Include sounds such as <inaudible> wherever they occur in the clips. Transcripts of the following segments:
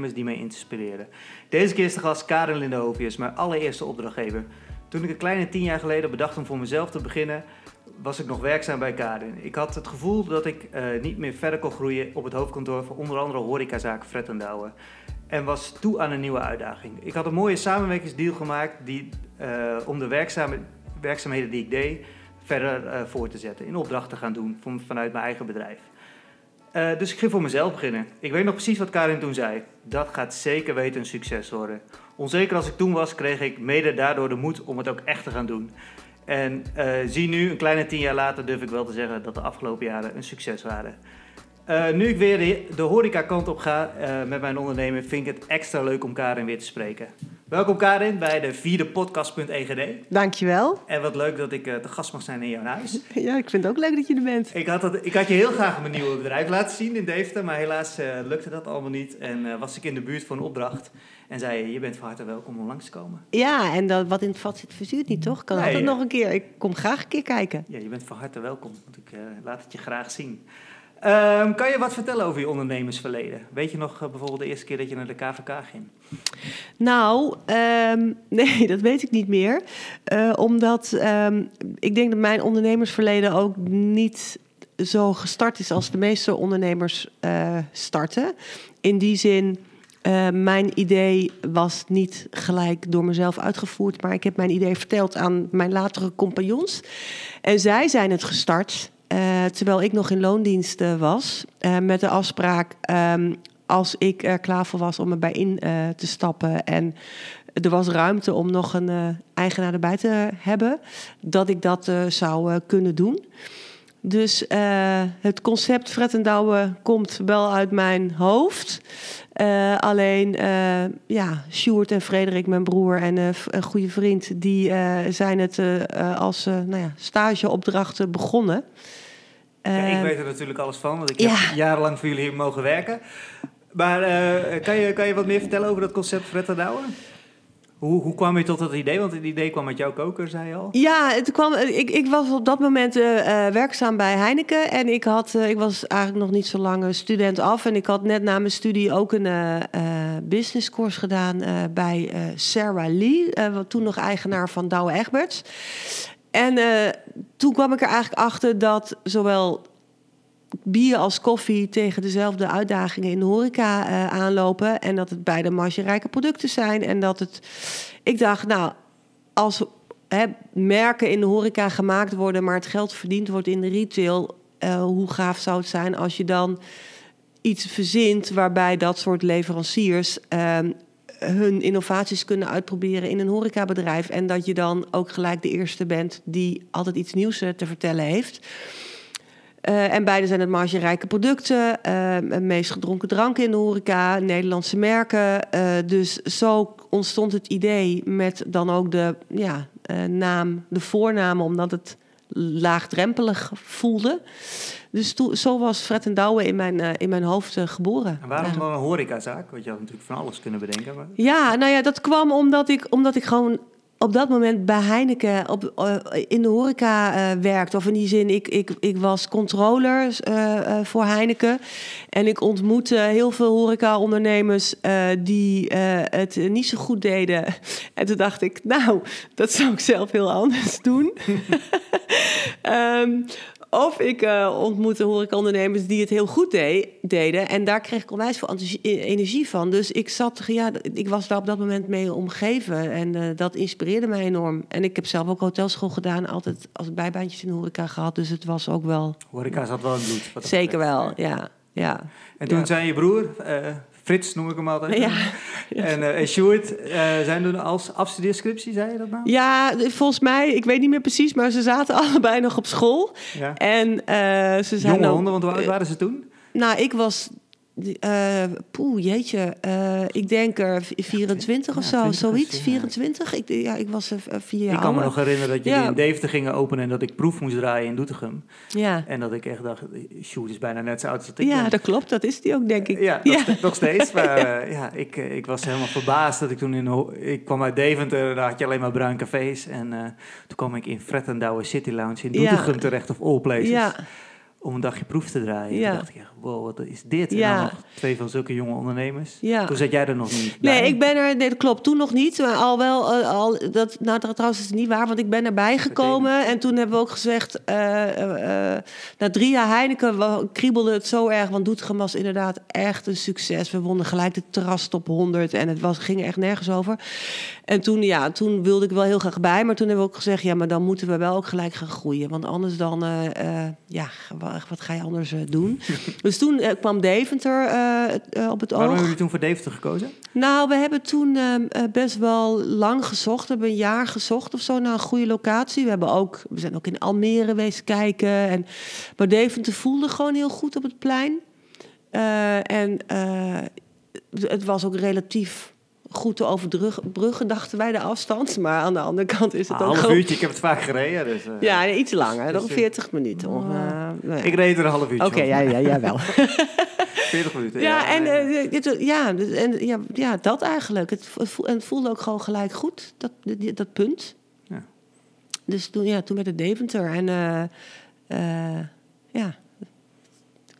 die mij inspireren. Deze keer is de gast Karin Lindehovius, mijn allereerste opdrachtgever. Toen ik een kleine tien jaar geleden bedacht om voor mezelf te beginnen, was ik nog werkzaam bij Karin. Ik had het gevoel dat ik uh, niet meer verder kon groeien op het hoofdkantoor van onder andere horecazaak Fred en Douwe. En was toe aan een nieuwe uitdaging. Ik had een mooie samenwerkingsdeal gemaakt die, uh, om de werkzaamheden die ik deed verder uh, voor te zetten. In opdracht te gaan doen van, vanuit mijn eigen bedrijf. Uh, dus ik ging voor mezelf beginnen. Ik weet nog precies wat Karin toen zei. Dat gaat zeker weten een succes worden. Onzeker als ik toen was, kreeg ik mede daardoor de moed om het ook echt te gaan doen. En uh, zie nu, een kleine tien jaar later, durf ik wel te zeggen dat de afgelopen jaren een succes waren. Uh, nu ik weer de, de horeca kant op ga uh, met mijn ondernemer, vind ik het extra leuk om Karin weer te spreken. Welkom Karin bij de vierde podcast.egd. Dankjewel. En wat leuk dat ik uh, te gast mag zijn in jouw huis. <laughs> Ja, ik vind het ook leuk dat je er bent. Ik had, het, ik had je heel graag mijn nieuwe bedrijf laten zien in Deventer, maar helaas lukte dat allemaal niet. En was ik in de buurt voor een opdracht en zei je, je bent van harte welkom om langs te komen. Ja, en dat, wat in het vat zit verzuurt niet, toch? Kan nee, altijd nog een keer. Ik kom graag een keer kijken. Ja, je bent van harte welkom, want ik laat het je graag zien. Um, kan je wat vertellen over je ondernemersverleden? Weet je nog uh, bijvoorbeeld de eerste keer dat je naar de KVK ging? Nou, um, <laughs> nee, dat weet ik niet meer. Uh, omdat um, ik denk dat mijn ondernemersverleden ook niet zo gestart is als de meeste ondernemers uh, starten. In die zin. Mijn idee was niet gelijk door mezelf uitgevoerd, maar ik heb mijn idee verteld aan mijn latere compagnons. En zij zijn het gestart uh, terwijl ik nog in loondienst was, uh, met de afspraak um, als ik er klaar voor was om erbij in te stappen en er was ruimte om nog een eigenaar erbij te hebben, dat ik dat zou kunnen doen. Dus het concept Fred en Douwe komt wel uit mijn hoofd. Alleen, ja, Sjoerd en Frederik, mijn broer en een goede vriend, die zijn het als nou ja, stageopdrachten begonnen. Ja, ik weet er natuurlijk alles van, want ik ja. heb jarenlang voor jullie hier mogen werken. Maar kan, je, kan je wat meer vertellen over dat concept Fred en Douwe? Hoe, hoe kwam je tot dat idee? Want het idee kwam met jouw koker, zei je al. Ja, het kwam, ik, ik was op dat moment uh, werkzaam bij Heineken. En ik, had, uh, ik was eigenlijk nog niet zo lang student af. En ik had net na mijn studie ook een uh, businesscourse gedaan bij Sarah Lee. toen nog eigenaar van Douwe Egberts. En toen kwam ik er eigenlijk achter dat zowel bier als koffie tegen dezelfde uitdagingen in de horeca uh, aanlopen. En dat het beide margerijke producten zijn. En dat het. Ik dacht, nou, als hè, merken in de horeca gemaakt worden, maar het geld verdiend wordt in de retail. Uh, hoe gaaf zou het zijn als je dan iets verzint waarbij dat soort leveranciers. Uh, hun innovaties kunnen uitproberen in een horecabedrijf. En dat je dan ook gelijk de eerste bent die altijd iets nieuws te vertellen heeft. Uh, en beide zijn het margerijke producten. Uh, meest gedronken dranken in de horeca, Nederlandse merken. Dus zo ontstond het idee met dan ook de ja, naam, de voornaam, omdat het laagdrempelig voelde. Dus to, zo was Fred en Douwe in mijn, in mijn hoofd geboren. En waarom dan een horecazaak? Want je had natuurlijk van alles kunnen bedenken. Maar... Ja, nou ja, dat kwam omdat ik, omdat ik gewoon op dat moment bij Heineken op, uh, in de horeca uh, werkt. Of in die zin, ik, ik, ik was controller uh, voor Heineken. En ik ontmoette heel veel horeca-ondernemers die het niet zo goed deden. En toen dacht ik, nou, dat zou ik zelf heel anders doen. um, <laughs> Of ik uh, ontmoette horecaondernemers die het heel goed de deden. En daar kreeg ik onwijs veel energie van. Dus ik, zat, ja, ik was daar op dat moment mee omgeven. En uh, dat inspireerde mij enorm. En ik heb zelf ook hotelschool gedaan. Altijd als bijbaantjes in de horeca gehad. Dus het was ook wel... Horeca zat wel in bloed. Zeker wel, ja. ja. En toen ja. zei je broer... Uh, Frits noem ik hem altijd. Ja. <laughs> En, uh, en Sjoerd, uh, zijn er als afstudeerscriptie, zei je dat nou? Ja, volgens mij, ik weet niet meer precies, maar ze zaten <laughs> allebei nog op school. Ja. En uh, ze zijn Jonge honden, want hoe oud waren ze toen? Nou, ik was uh, poeh, jeetje. Uh, ik denk er 24 ja, of zo, 20, zoiets. 24? Ik, ja, ik was uh, vier jaar Ik kan me nog herinneren dat jullie in Deventer gingen openen... en dat ik proef moest draaien in Doetinchem. Ja. En dat ik echt dacht, Sjoerd is bijna net zo oud als ik Ja, ben. dat klopt. Dat is die ook, denk ik. Ja, <laughs> nog, nog steeds. <laughs> Maar ja, ik, ik was helemaal verbaasd dat ik toen in... Ik kwam uit Deventer, daar had je alleen maar bruin cafés. En toen kwam ik in Fred Douwe City Lounge in Doetinchem terecht, of all places. Ja om een dagje proef te draaien. Ja. Toen dacht ik, echt, wow, wat is dit? En dan nog twee van zulke jonge ondernemers. Ja. Toen zat jij er nog niet Nee, bij. ik ben er, nee, dat klopt. Toen nog niet. Maar al wel, eh, al, dat, nou, trouwens is het niet waar, want ik ben erbij gekomen. En toen hebben we ook gezegd, eh, eh, na drie jaar Heineken kriebelde het zo erg. Want Doetinchem was inderdaad echt een succes. We wonnen gelijk de terras top 100 en het was, ging echt nergens over. En toen, ja, toen wilde ik wel heel graag bij. Maar toen hebben we ook gezegd, ja, maar dan moeten we wel ook gelijk gaan groeien. Want anders dan, ja, wa- wat ga je anders doen? <laughs> dus toen eh, kwam Deventer eh, eh, op het Waarom oog. hebben jullie toen voor Deventer gekozen? Nou, we hebben toen ehm, eh, best wel lang gezocht. We hebben een jaar gezocht of zo naar een goede locatie. We, hebben ook, we zijn ook in Almere geweest kijken. En, maar Deventer voelde gewoon heel goed op het plein. En het was ook relatief goed te overbruggen, dachten wij, de afstand. Maar aan de andere kant is het Een ook half gewoon... uurtje, ik heb het vaak gereden. Dus, eh, Ja, iets langer, Dus, eh, 40 minuten. Of, eh, nou ja. Ik reed er een half uurtje Oké, van. ja, ja, jij wel. <laughs> 40 minuten. Ja, en, eh, dit- ja, dus- en ja, ja, dat eigenlijk. Het, het voel- en het voelde ook gewoon gelijk goed, dat, dat punt. Ja. Dus toen, ja, toen werd het Deventer. En eh, ja,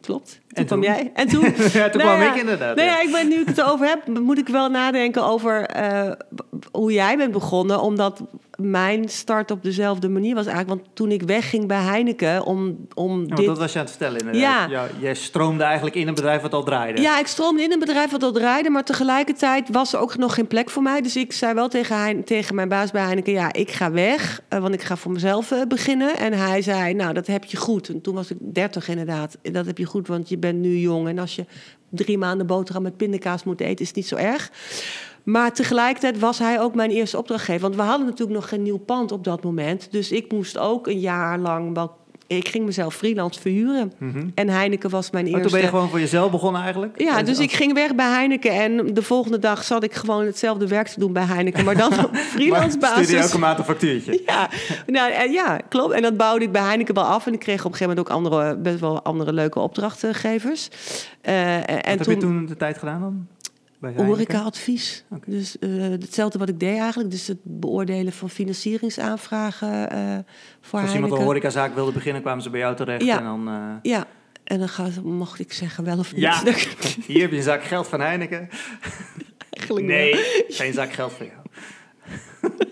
klopt. Toen En kwam jij. En toen, <laughs> ja, toen Nou kwam ja, ik inderdaad. Ja. ja, ik ben, nu ik het erover heb, moet ik wel nadenken over eh, hoe jij bent begonnen. Omdat mijn start op dezelfde manier was eigenlijk. Want toen ik wegging bij Heineken om, om dit... dat was je aan het vertellen inderdaad. Ja. Jij stroomde eigenlijk in een bedrijf wat al draaide. Ja, ik stroomde in een bedrijf wat al draaide, maar tegelijkertijd was er ook nog geen plek voor mij. Dus ik zei wel tegen, tegen mijn baas bij Heineken, ja, ik ga weg, eh, want ik ga voor mezelf eh, beginnen. En hij zei, nou, dat heb je goed. En toen was ik 30 inderdaad. Dat heb je goed, want je bent nu jong. En als je drie maanden boterham met pindakaas moet eten, is het niet zo erg. Maar tegelijkertijd was hij ook mijn eerste opdrachtgever. Want we hadden natuurlijk nog geen nieuw pand op dat moment. Dus ik moest ook een jaar lang wel... Ik ging mezelf freelance verhuren. Mhm. En Heineken was mijn Maar eerste... toen ben je gewoon voor jezelf begonnen eigenlijk? Ja, En dus ik ging weg bij Heineken en de volgende dag zat ik gewoon hetzelfde werk te doen bij Heineken, maar dan <laughs> op freelance Maar stuurde je basis. elke maand een factuurtje? <laughs> Ja, nou, en ja, klopt. En dat bouwde ik bij Heineken wel af. En ik kreeg op een gegeven moment ook andere, best wel andere leuke opdrachtgevers. Eh, en Wat heb je toen de tijd gedaan dan? Horeca-advies. Dus eh, hetzelfde wat ik deed eigenlijk. Dus het beoordelen van financieringsaanvragen eh, voor Als iemand een horecazaak wilde beginnen, kwamen ze bij jou terecht. Ja. En dan, eh, Ja, en dan gaat, mocht ik zeggen wel of niet. Ja. <laughs> hier heb je een zak geld van Heineken. Eigenlijk wel. Nee, geen zak geld voor jou. <laughs>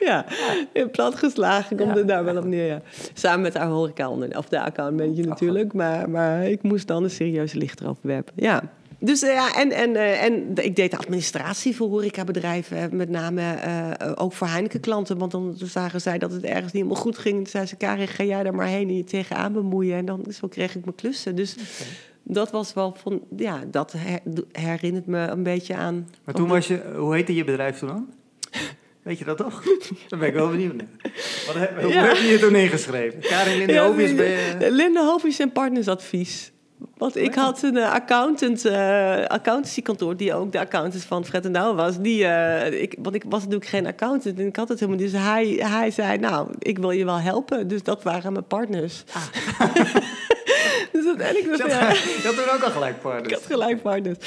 Ja, in plat geslagen komt het daar wel op neer. Ja. Samen met haar horeca of de accountmanager natuurlijk. Maar, maar ik moest dan een serieuze licht erover werpen. Ja. Dus eh, ja, en, en, eh, en ik deed de administratie voor horecabedrijven. Met name eh, ook voor Heineken klanten. Want dan zagen zij dat het ergens niet helemaal goed ging. En toen zei ze, Karin, ga jij daar maar heen en je tegenaan bemoeien. En dan zo kreeg ik mijn klussen. Dus dat was wel van, ja, dat her- herinnert me een beetje aan. Maar toen was je, hoe heette je bedrijf toen dan? <laughs> Weet je dat toch? Daar ben ik wel benieuwd naar. Wat, heb- hoe Ja. heb je je toen ingeschreven? Karin Linde Ja, Hovius ben nee, je... Linde Hovius en partnersadvies. Want ik had een eh, accountant, eh accountancykantoor, die ook de accountant van Fred en was. Die, eh, ik, want ik was natuurlijk geen accountant en ik had het helemaal niet. Dus hij, hij zei, nou, ik wil je wel helpen. Dus dat waren mijn partners. <laughs> dus ik Je had, ja, je had toen ook al gelijk ik partners. had gelijk partners.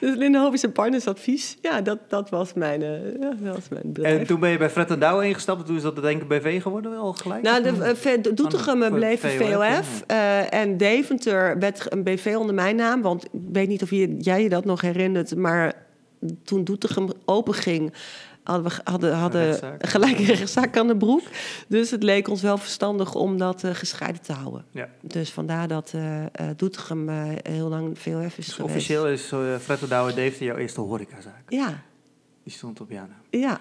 Dus Linde Hovius en partnersadvies, ja, dat, dat, was mijn, eh, ja, dat was mijn bedrijf. En toen ben je bij Fred en Douwe ingestapt. en Toen is dat denk ik BV geworden al gelijk? Nou, de, eh, de- Doetinchem Van- bleef een VOF, eh, en Deventer werd een BV onder mijn naam. Want ik weet niet of je, jij je dat nog herinnert. Maar toen Doetinchem openging... hadden we hadden, hadden rechtszaak. gelijk een rechtszaak aan de broek. Dus het leek ons wel verstandig om dat eh, gescheiden te houden. Ja. Dus vandaar dat eh Doetinchem heel lang VOF is Dus officieel is uh, Fred Douwe Deventer jouw eerste horecazaak. Ja, Die stond op naam. ja,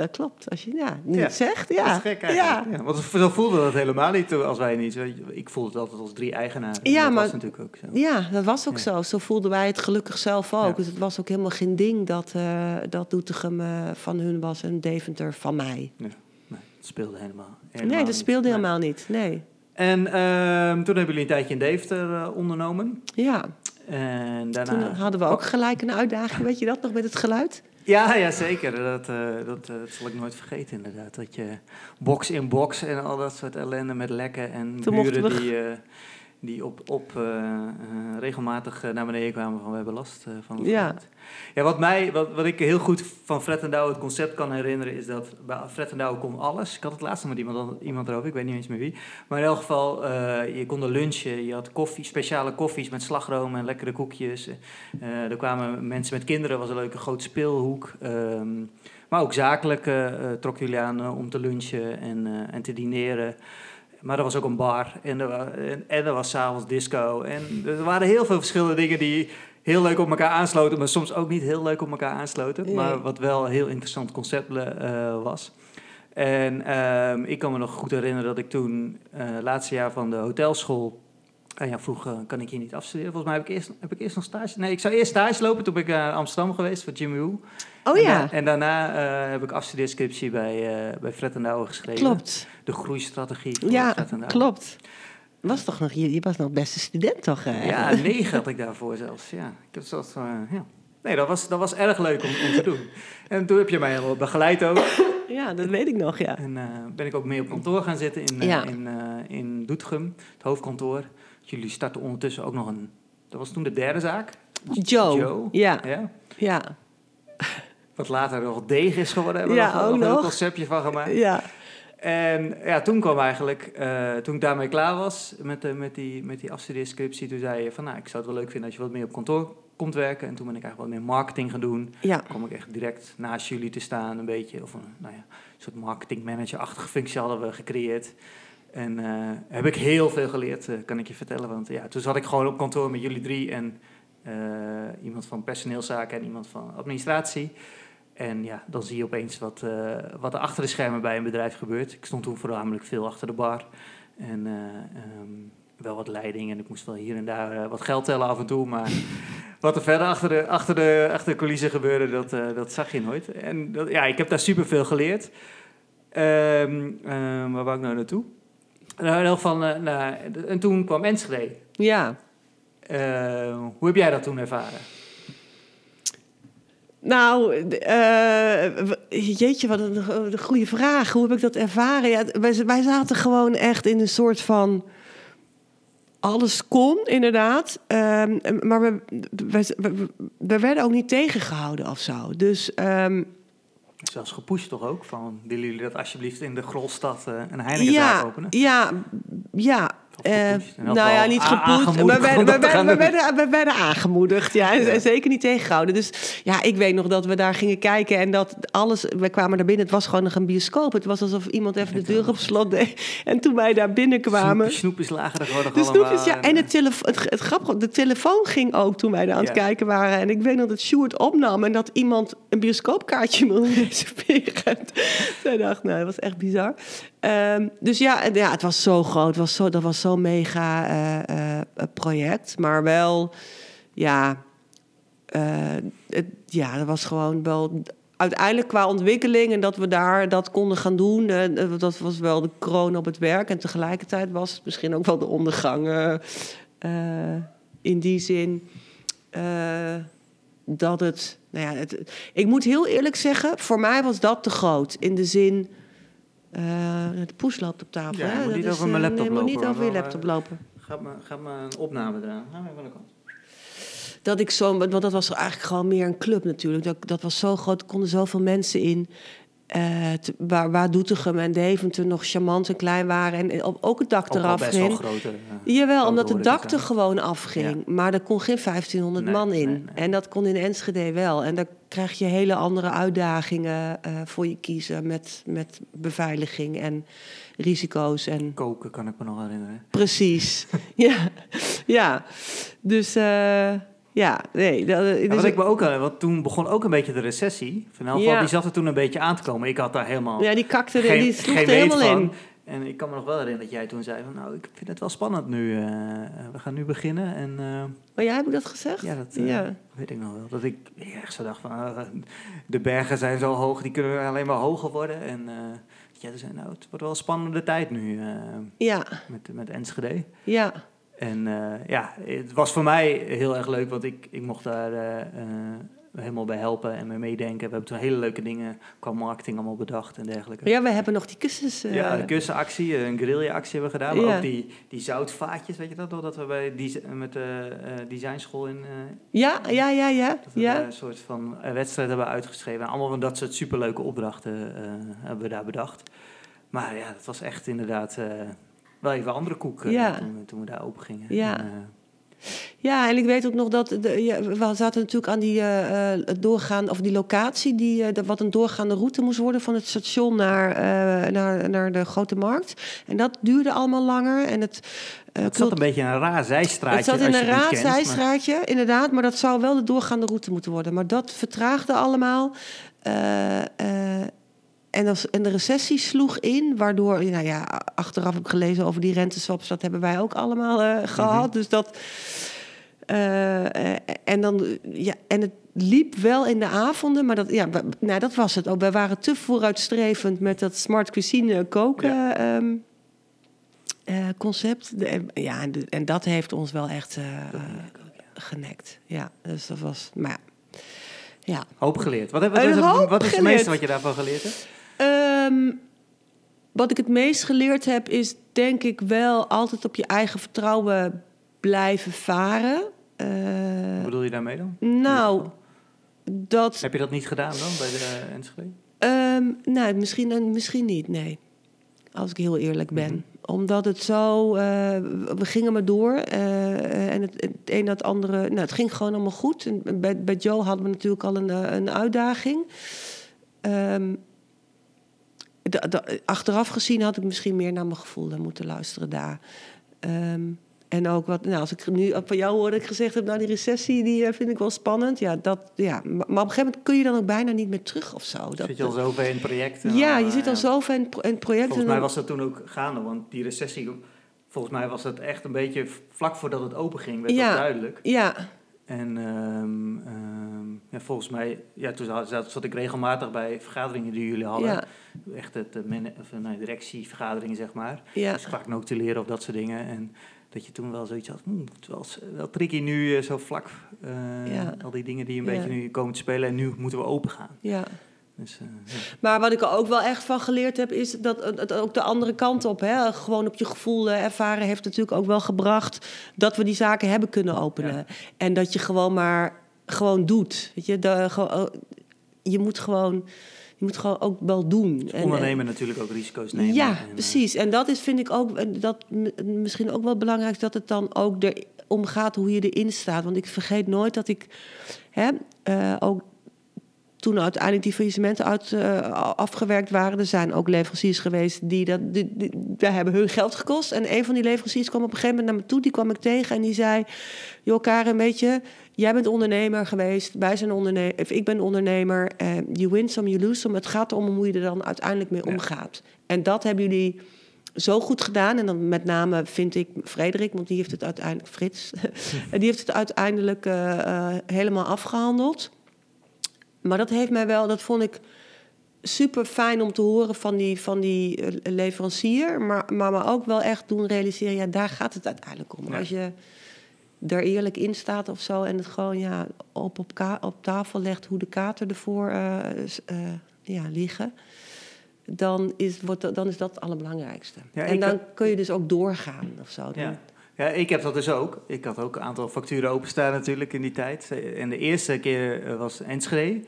dat klopt. Als je ja, nu Ja, het zegt, ja. Dat is gek eigenlijk. Ja. want zo voelde dat helemaal niet toen- als wij niet. Ik voelde het altijd als drie eigenaren. En Ja, dat maar- was natuurlijk ook zo. Ja, dat was ook Ja. zo. Zo voelden wij het gelukkig zelf ook. Ja. Dus het was ook helemaal geen ding dat, eh dat Doetinchem eh, van hun was en Deventer van mij. Nee, dat speelde helemaal, nee, dat niet. speelde Nee. helemaal niet. Nee. En ehm, toen hebben jullie een tijdje in Deventer eh, ondernomen. Ja, En daarna... toen hadden we ook gelijk een uitdaging. Weet je dat nog met het geluid? Ja, ja zeker. Dat, eh, dat, eh, dat zal ik nooit vergeten inderdaad. Dat je box in box en al dat soort ellende met lekken en Toen buren we- die, eh, die op, op eh, eh, regelmatig eh, naar beneden kwamen van we hebben last van Ja. Ja, wat, mij, wat, wat ik heel goed van Fred en Douwe het concept kan herinneren, is dat bij Fred en Douwe kon alles. Ik had het laatst nog met iemand, iemand erover, ik weet niet eens meer wie. Maar in elk geval, je kon er lunchen, je had koffie, speciale koffies met slagroom en lekkere koekjes. Er kwamen mensen met kinderen, was een leuke grote speelhoek. Ehm, maar ook zakelijk trokken jullie aan om te lunchen en, en te dineren. Maar er was ook een bar en er, en, en er was s'avonds disco. En er waren heel veel verschillende dingen die heel leuk op elkaar aansloten, maar soms ook niet heel leuk op elkaar aansloten. Nee. Maar wat wel een heel interessant concept eh, was. En ehm, ik kan me nog goed herinneren dat ik toen, eh laatste jaar van de hotelschool, ja, vroeg, eh, kan ik hier niet afstuderen? Volgens mij heb ik eerst, heb ik eerst nog stage. Nee, ik zou eerst stage lopen. Toen ben ik naar Amsterdam geweest voor Jimmy Woo. Oh En, ja, da- en daarna eh, heb ik afstudeerscriptie bij, eh bij Fred en Douwe geschreven. klopt. De groeistrategie van Ja, Fred en Douwe. klopt. Was toch nog, je, je was nog beste student, toch? eh? Ja, negen had ik daarvoor zelfs. Ja. Ik heb zelfs, eh, ja. Nee, dat was, dat was erg leuk om, om te doen. En toen heb je mij helemaal begeleid ook. ja, dat weet ik nog, ja. En eh, ben ik ook mee op kantoor gaan zitten in, eh, Ja. in, eh, in Doetinchem, het hoofdkantoor. Jullie starten ondertussen ook nog een... Dat was toen de derde zaak. Joe. Joe. Ja, Ja. ja, <laughs> Wat later nog Deeg is geworden. Hebben we Ja, nog, ook nog een conceptje van gemaakt. ja. En ja, toen kwam eigenlijk, eh, toen ik daarmee klaar was met, de, met die, met die afstudeerscriptie, toen zei je van, nou, ik zou het wel leuk vinden als je wat meer op kantoor komt werken. En toen ben ik eigenlijk wat meer marketing gaan doen. Ja, Toen kwam ik echt direct naast jullie te staan, een beetje, of een, nou ja, een soort marketingmanager-achtige functie hadden we gecreëerd. En eh, heb ik heel veel geleerd, eh, kan ik je vertellen. Want ja, toen zat ik gewoon op kantoor met jullie drie en eh, iemand van personeelszaken en iemand van administratie. En ja, dan zie je opeens wat, wat er achter de schermen bij een bedrijf gebeurt. Ik stond toen voornamelijk veel achter de bar. En eh, ehm, wel wat leiding en ik moest wel hier en daar wat geld tellen af en toe. Maar <laughs> wat er verder achter de, achter de, achter de coulissen gebeurde, dat, dat zag je nooit. En dat, ja, ik heb daar superveel geleerd. Ehm, waar wou ik nou naartoe? Nou, in elk geval, eh, nou, en toen kwam Enschede. ja. Eh, hoe heb jij dat toen ervaren? Nou, eh, jeetje, wat een, goede vraag. Hoe heb ik dat ervaren? Ja, wij, wij zaten gewoon echt in een soort van... Alles kon, inderdaad. Ehm, maar we, we, we, we werden ook niet tegengehouden of zo. Dus ehm, Zelfs gepusht toch ook? Van, willen jullie dat alsjeblieft in de Grolstad eh, een Heinekenzaak ja, openen? ja, ja. Eh, nou ja, niet a- gepoet. We werden, aangemoedigd, ja. En Ja. zeker niet tegengehouden. Dus ja, ik weet nog dat we daar gingen kijken en dat alles... We kwamen daar binnen, het was gewoon nog een bioscoop. Het was alsof iemand even de deur op slot deed. En toen wij daar binnenkwamen... Snoep- Snoepjes lagen er gewoon De snoepjes, ja. En het, telefo het, het grappige, de telefoon ging ook toen wij daar aan het Ja. kijken waren. En ik weet nog dat Sjoerd opnam en dat iemand een bioscoopkaartje wilde <laughs> reserveren. Zij dacht, nou, dat was echt bizar. Ehm, dus ja, ja, het was zo groot. Was zo, dat was zo'n mega eh, project. Maar wel, ja, eh, ja, dat was gewoon wel uiteindelijk qua ontwikkeling en dat we daar dat konden gaan doen, dat was wel de kroon op het werk. En tegelijkertijd was het misschien ook wel de ondergang in die zin dat het, nou ja, het, ik moet heel eerlijk zeggen, voor mij was dat te groot. In de zin, eh, de poes loopt op tafel. Ja, hè? moet Dat niet is, over mijn eh, laptop nee, je moet lopen, niet over je laptop lopen. Gaat me, gaat me een opname eraan. Even aan de kant. Dat ik zo, want dat was eigenlijk gewoon meer een club natuurlijk. Dat, dat was zo groot, er konden zoveel mensen in. Eh, te- waar, waar Doetinchem en Deventer nog charmant en klein waren. En, en ook het dak Ook eraf best wel ging. grote. eh, Jawel, omdat het dak er gewoon afging. Maar er kon geen 1500 Nee, man in. nee, nee. En dat kon in Enschede wel. En daar krijg je hele andere uitdagingen eh, voor je kiezen. Met, met beveiliging en risico's. En Koken kan ik me nog herinneren. precies. <laughs> ja. ja, dus eh, ja, nee. Dat, Ja, dus wat ik me ook, aan- want toen begon ook een beetje de recessie. Van elk geval, Ja. Die zat er toen een beetje aan te komen. Ik had daar helemaal ja, die kakte, er- geen, die sloeg er helemaal van. in. En ik kan me nog wel herinneren dat jij toen zei van... nou, ik vind het wel spannend nu. eh, we gaan nu beginnen. En eh, Oh ja, heb ik dat gezegd? ja, dat eh, Ja. weet ik nog wel. Dat ik echt zo dacht van... ah, de bergen zijn zo hoog, die kunnen alleen maar hoger worden. En eh toen zei, nou, het wordt wel een spannende tijd nu eh, Ja, met, met Enschede. ja, En eh, ja, het was voor mij heel erg leuk, want ik, ik mocht daar eh, eh, helemaal bij helpen en mee meedenken. We hebben toen hele leuke dingen qua marketing allemaal bedacht en dergelijke. Ja, we hebben nog die kussens. Ja, een kussenactie, een guerrilla-actie hebben we gedaan. Maar Ja. ook die, die zoutvaatjes, weet je dat nog? Dat we bij die, met de eh, designschool in... ja, ja, ja, ja. dat we ja. een soort van wedstrijd hebben uitgeschreven. En allemaal van dat soort superleuke opdrachten hebben we daar bedacht. Maar ja, dat was echt inderdaad wel even andere koek Ja. toen, we- toen we daar open gingen. Ja. En, eh, Ja, en ik weet ook nog dat de, ja, we zaten natuurlijk aan die eh, doorgaan of die locatie die de- wat een doorgaande route moest worden van het station naar, naar, naar de grote markt. En dat duurde allemaal langer. En het, het zat een beetje in een raar zijstraatje. het zat in een raar kent, maar- zijstraatje, inderdaad, maar dat zou wel de doorgaande route moeten worden. Maar dat vertraagde allemaal. En, als, en de recessie sloeg in, waardoor, nou ja, achteraf heb ik gelezen over die renteswaps, dat hebben wij ook allemaal eh, gehad. Mhm. Dus dat. eh, en dan, ja, en het liep wel in de avonden, maar dat, ja, nou, dat was het ook. Wij waren te vooruitstrevend met dat smart cuisine koken. ehm, eh, concept. De- ja, en, de- en dat heeft ons wel echt genekt. Ja, dus dat was. Maar ja. ja. Hoop geleerd. Wat, wat, wat is het meeste wat je daarvan geleerd hebt? Ehm, wat ik het meest geleerd heb, is denk ik wel altijd op je eigen vertrouwen blijven varen. Eh, Wat bedoel je daarmee dan? Nou, dat. Heb je dat niet gedaan dan bij de uh, Enschede? Nou, misschien, misschien niet, nee. Als ik heel eerlijk ben. Mhm. Omdat het zo... eh, we gingen maar door. en het, het een na het andere... Nou, het ging gewoon allemaal goed. En bij, bij Joe hadden we natuurlijk al een, een uitdaging. Ehm, achteraf gezien had ik misschien meer naar mijn gevoel moeten luisteren daar. Ehm, en ook wat, nou, als ik nu van jou hoorde ik gezegd heb, nou die recessie die eh, vind ik wel spannend. Ja, dat, ja. Maar, op een gegeven moment kun je dan ook bijna niet meer terug of zo. Dat, zit je al zo ver in het project? en ja, je eh, zit al zo ver in in het project. Volgens en mij was dat toen ook gaande, want die recessie... Volgens mij was het echt een beetje vlak voordat het open ging, werd Ja. dat duidelijk. Ja, En ehm, ja, volgens mij, ja, toen zat, zat ik regelmatig bij vergaderingen die jullie hadden. ja, Echt het eh, of, eh, nou, directievergaderingen, zeg maar. ja. Dus vaak notuleren of dat soort dingen. En dat je toen wel zoiets had, hmm, het is wel, s- wel tricky nu eh, zo vlak. eh, Ja. Al die dingen die een beetje nu komen te spelen. En nu moeten we open gaan. ja. Dus, eh, ja. Maar wat ik er ook wel echt van geleerd heb, is dat het ook de andere kant op, hè, gewoon op je gevoel eh, ervaren, heeft natuurlijk ook wel gebracht dat we die zaken hebben kunnen openen. Ja. En dat je gewoon maar gewoon doet. Weet je, de, gewoon, oh, je moet gewoon, je moet gewoon ook wel doen. En- Ondernemen natuurlijk ook risico's nemen. Ja, En, precies. En dat is, vind ik ook, dat misschien ook wel belangrijk, dat het dan ook erom gaat hoe je erin staat. Want ik vergeet nooit dat ik hè, ook toen uiteindelijk die faillissementen uit, eh, afgewerkt waren, er zijn ook leveranciers geweest die dat, die, die, daar hebben hun geld gekost. En een van die leveranciers kwam op een gegeven moment naar me toe, die kwam ik tegen en die zei: Joh, Karen, weet je, jij bent ondernemer geweest, wij zijn ondernemer, ik ben ondernemer. eh, you win some, you lose some. Het gaat erom hoe je er dan uiteindelijk mee Ja. omgaat. En dat hebben jullie zo goed gedaan. En dan met name vind ik Frederik, want die heeft het uiteindelijk, Frits, <laughs> die heeft het uiteindelijk eh, helemaal afgehandeld. Maar dat heeft mij wel, dat vond ik super fijn om te horen van die, van die eh, leverancier. Maar, maar me ook wel echt doen realiseren, ja, daar gaat het uiteindelijk om. Ja. Als je er eerlijk in staat of zo en het gewoon ja, op, op, ka- op tafel legt hoe de kaarten ervoor eh, eh, ja, liggen. Dan is, wordt, dat- dan is dat het allerbelangrijkste. Ja, en dan kun je dus ook doorgaan of zo. Dan- Ja. Ja, ik heb dat dus ook. Ik had ook een aantal facturen openstaan natuurlijk in die tijd. En de eerste keer eh, was Enschede.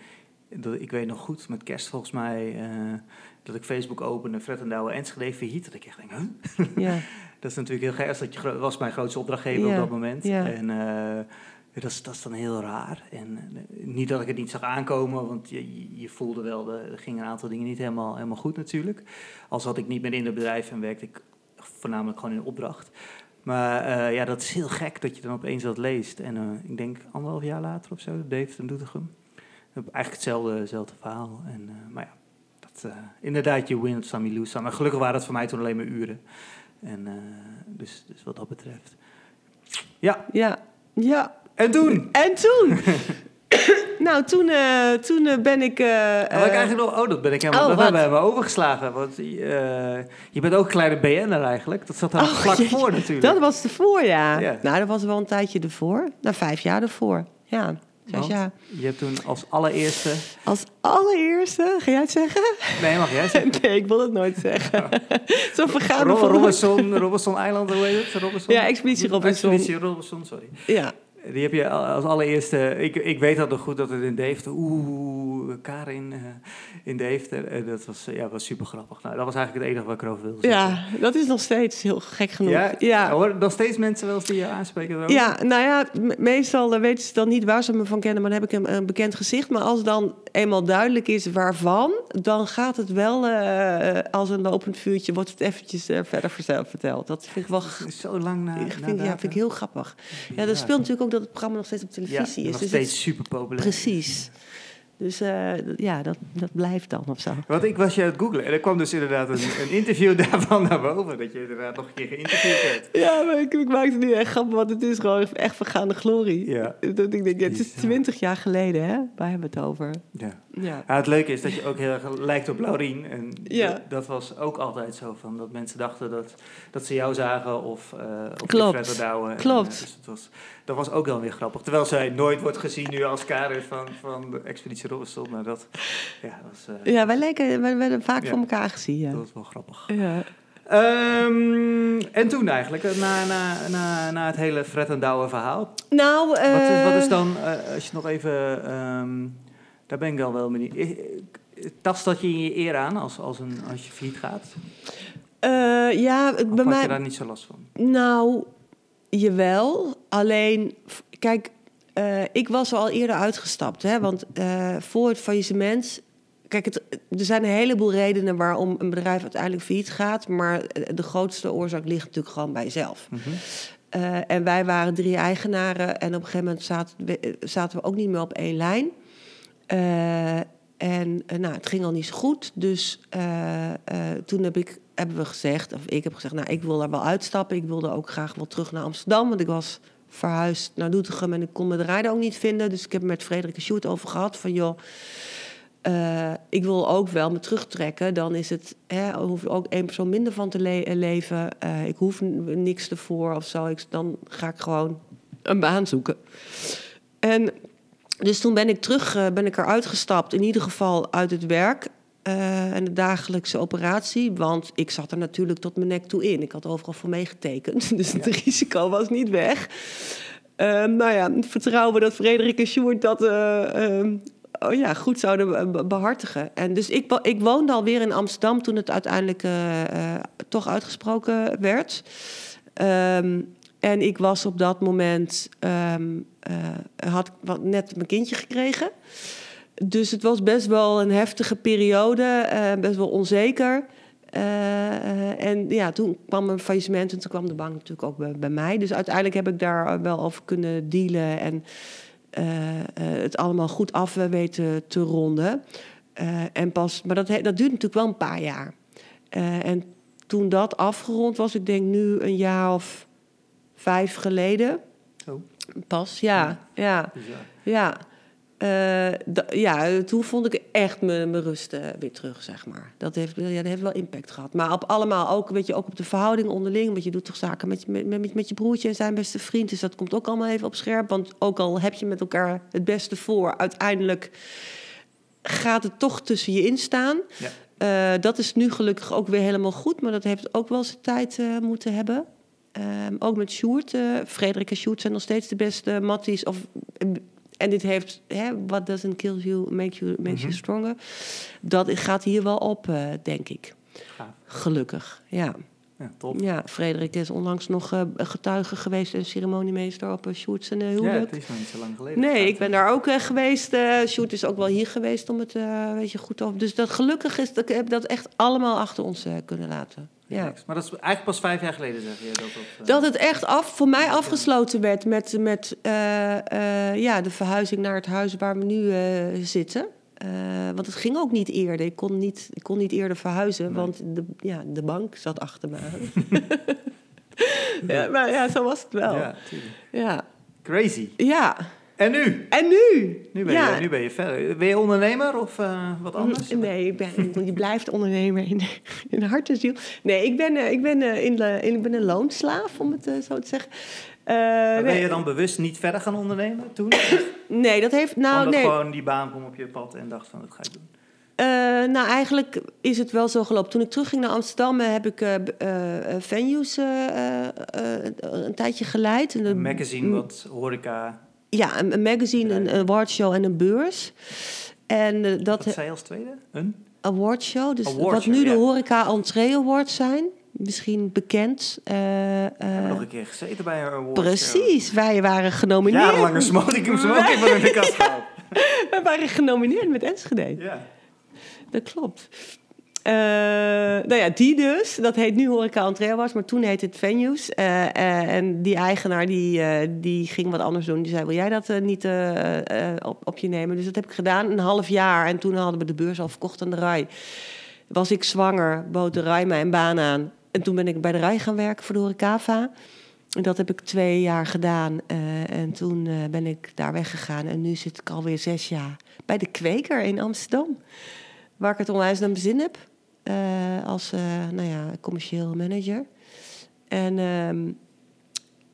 Ik weet nog goed, met kerst volgens mij, eh, dat ik Facebook opende, Fred en Douwe Enschede failliet. Dat ik echt denk, huh? Ja, <laughs> Dat is natuurlijk heel gek. Dat je, was mijn grootste opdrachtgever Ja, op dat moment. ja. En eh, dat, is, dat is dan heel raar. En niet dat ik het niet zag aankomen, want je, je- voelde wel, er gingen een aantal dingen niet helemaal, helemaal goed natuurlijk. Als had ik niet meer in het bedrijf en werkte ik voornamelijk gewoon in opdracht. Maar eh, ja, dat is heel gek dat je dan opeens dat leest. En eh, ik denk anderhalf jaar later of zo, Dave en Doetinchem. eigenlijk hetzelfde, hetzelfde verhaal. En, eh, maar ja, dat, inderdaad, je win lose some. Maar gelukkig waren het voor mij toen alleen maar uren. En dus, dus wat dat betreft. Ja, ja, ja. en toen? En toen? <laughs> nou, toen, eh, toen eh, ben ik... eh, Nou, ik eigenlijk nog, oh, dat ben ik helemaal, oh, dat hebben we overgeslagen. Want je bent ook een kleine BN'er eigenlijk. Dat zat daar Oh, vlak voor natuurlijk. Dat was ervoor, ja. Ja. Nou, dat was wel een tijdje ervoor. Nou, vijf jaar ervoor, ja. Want jaar. Je hebt toen als allereerste... Als allereerste, ga jij het zeggen? Nee, mag jij zeggen? <laughs> Nee, ik wil het nooit zeggen. <laughs> Zo vergaan Ro- Robinson, Robinson Island, hoe heet het? Robinson? Ja, Expeditie Robinson. Expeditie Robinson, sorry. Ja, Die heb je als allereerste... Ik, ik weet dat nog goed dat het in Deventer... Oeh, Karin eh, in Deventer. eh, dat was, eh, ja, was super grappig. Nou, dat was eigenlijk het enige wat ik erover wilde zeggen. ja, dat is nog steeds heel gek genoeg. Ja? ja. Hoor nog steeds mensen wel eens die je aanspreken daarover? Ja, nou ja, me- meestal eh, weten ze dan niet waar ze me van kennen, maar dan heb ik een, een bekend gezicht. Maar als dan eenmaal duidelijk is waarvan, dan gaat het wel eh, als een lopend vuurtje, wordt het eventjes eh, verder vertel- verteld. Dat vind ik wel Zo lang na, vind, ja, datum. vind ik heel grappig. Ja, dat speelt natuurlijk ook dat het programma nog steeds op Ja, televisie is. nog dus steeds super populair. precies. Dus eh, ja, dat, dat blijft dan of zo. Want ik was je aan het googlen en er kwam dus inderdaad een, een interview <laughs> daarvan naar boven. Dat je inderdaad nog een keer geïnterviewd werd. Ja, maar ik, ik maak het nu echt grappig, want het is gewoon echt vergaande glorie. Ja. Dat ik denk, ja, het is twintig jaar geleden, hè? Waar hebben we het over? Ja. Ja. Ja, het leuke is dat je ook heel erg lijkt op Laurien. En Ja. dat, was ook altijd zo van dat mensen dachten dat, dat ze jou zagen of, eh of Klopt. En, Klopt. eh, dus was, dat was ook wel weer grappig. Terwijl zij nooit wordt gezien nu als Karin van, van de Expeditie Robinson. Maar dat, ja, was, eh, Ja, wij lijken, wij werden vaak Ja. voor elkaar gezien. Ja. dat was wel grappig. Ja. Ehm, en toen eigenlijk, na, na, na, na het hele Fred en Douwe verhaal. Nou, Wat, is, wat is eh, dan, eh, als je nog even, ehm, daar ben ik al wel benieuwd. Tast dat je in je eer aan als, als, een, als je failliet gaat? eh, ja, Of bij had je mij. daar niet zo last van? Nou, jawel. Alleen, kijk, eh, ik was al eerder uitgestapt. Hè, want eh, voor het faillissement. Kijk, het, er zijn een heleboel redenen waarom een bedrijf uiteindelijk failliet gaat. Maar eh, de grootste oorzaak ligt natuurlijk gewoon bij jezelf. Mhm. En wij waren drie eigenaren en op een gegeven moment zaten we, zaten we ook niet meer op één lijn. En nou, het ging al niet zo goed. Dus toen heb ik, hebben we gezegd, of ik heb gezegd, nou, ik wil daar wel uitstappen. Ik wilde ook graag wel terug naar Amsterdam, want ik was verhuisd naar Doetinchem en ik kon de rijden ook niet vinden. Dus ik heb met Frederik en Sjoerd over gehad van, joh, eh, ik wil ook wel me terugtrekken. Dan is het, hè, hoef ik ook één persoon minder van te le- leven. Eh, ik hoef niks ervoor of zo. Ik, dan ga ik gewoon een baan zoeken. En dus toen ben ik terug, eh, ben ik eruit gestapt. In ieder geval uit het werk eh, en de dagelijkse operatie. Want ik zat er natuurlijk tot mijn nek toe in. Ik had overal voor meegetekend. <laughs> Dus het risico was niet weg. Eh, nou ja, vertrouwen dat Frederik en Sjoerd dat eh, eh, oh ja, goed zouden be- behartigen. En dus ik, ik woonde alweer in Amsterdam toen het uiteindelijk eh, toch uitgesproken werd. Ehm, en ik was op dat moment, ehm, had net mijn kindje gekregen. Dus het was best wel een heftige periode, eh, best wel onzeker. Eh, eh, en ja, toen kwam een faillissement en toen kwam de bank natuurlijk ook bij, bij mij. Dus uiteindelijk heb ik daar wel over kunnen dealen en het allemaal goed af weten te ronden. En pas, maar dat, dat duurt natuurlijk wel een paar jaar. En toen dat afgerond was, ik denk nu een jaar of vijf geleden. Oh. Pas, ja, ja. Ja, ja toen vond ik echt mijn rust eh, weer terug, zeg maar. Dat heeft, ja, dat heeft wel impact gehad. Maar op allemaal ook, weet je, ook op de verhouding onderling. Want je doet toch zaken met, je- met, met, met je broertje en zijn beste vriend. Dus dat komt ook allemaal even op scherp. Want ook al heb je met elkaar het beste voor, uiteindelijk gaat het toch tussen je instaan. Ja. Eh, dat is nu gelukkig ook weer helemaal goed. Maar dat heeft ook wel zijn tijd eh, moeten hebben. Ehm, ook met Sjoerd. eh Frederik en Sjoerd zijn nog steeds de beste matties. Of, en dit heeft, hè, what doesn't kill you, make you, makes you Mhm. stronger. Dat gaat hier wel op, eh, denk ik. Gelukkig, ja. Ja, top. Ja, Frederik is onlangs nog eh, getuige geweest en ceremoniemeester op uh, Sjoerd zijn eh, Ja, huwelijk. het is nog niet zo lang geleden. Nee, Gaat, ik ben daar ook geweest. Sjoerd is ook wel hier geweest om het eh weet je, goed over. Dus dat gelukkig is dat ik heb dat echt allemaal achter ons kunnen laten. Ja. Maar dat is eigenlijk pas vijf jaar geleden, zeg je. Dat, dat, eh, Dat het echt af, voor mij afgesloten werd met, met eh, eh, ja, de verhuizing naar het huis waar we nu zitten. Want het ging ook niet eerder. Ik kon niet, ik kon niet eerder verhuizen, Nee. want de, ja, de bank zat achter me aan. <laughs> ja, maar ja, zo was het wel. Ja. Ja. Crazy. ja. En nu? En nu? Nu ben, ja. je, nu ben je verder. Ben je ondernemer of eh, wat anders? Nee, ik ben, <laughs> je blijft ondernemer in, in hart en ziel. Nee, ik ben, eh, ik ben, eh, in, in- ik ben een loonslaaf, om het zo te zeggen. Maar ben nee, je dan bewust niet verder gaan ondernemen toen? <clears throat> nee, dat heeft. Nou, Omdat nee. gewoon die baan kwam op je pad en dacht van, dat ga ik doen. Nou, eigenlijk is het wel zo gelopen. Toen ik terugging naar Amsterdam, heb ik eh, venues een tijdje geleid. Een magazine wat horeca... Ja, een, een magazine, een awardshow en een beurs. En eh, dat Wat zei als tweede? Een? awardshow, dus Awardshow, wat nu ja. de horeca entree awards zijn, misschien bekend. eh, eh, We hebben nog een keer gezeten bij een award precies, wij waren genomineerd. Smoking van <laughs> in de kast. Wij waren genomineerd met Enschede. Ja. Dat klopt. Eh, nou ja, die dus. Dat heet nu Horeca Entree Awards, maar toen heette het Venues. Eh, eh, en die eigenaar die, die ging wat anders doen. Die zei, wil jij dat niet op, op je nemen? Dus dat heb ik gedaan, een half jaar. En toen hadden we de beurs al verkocht aan de RAI. Was ik zwanger, bood de RAI mij een baan aan. En toen ben ik bij de RAI gaan werken voor de Horecava. En dat heb ik twee jaar gedaan. en toen ben ik daar weggegaan. En nu zit ik alweer zes jaar bij de Kweker in Amsterdam. Waar ik het onwijs naar mijn zin heb. Eh, als eh, nou ja, commercieel manager. En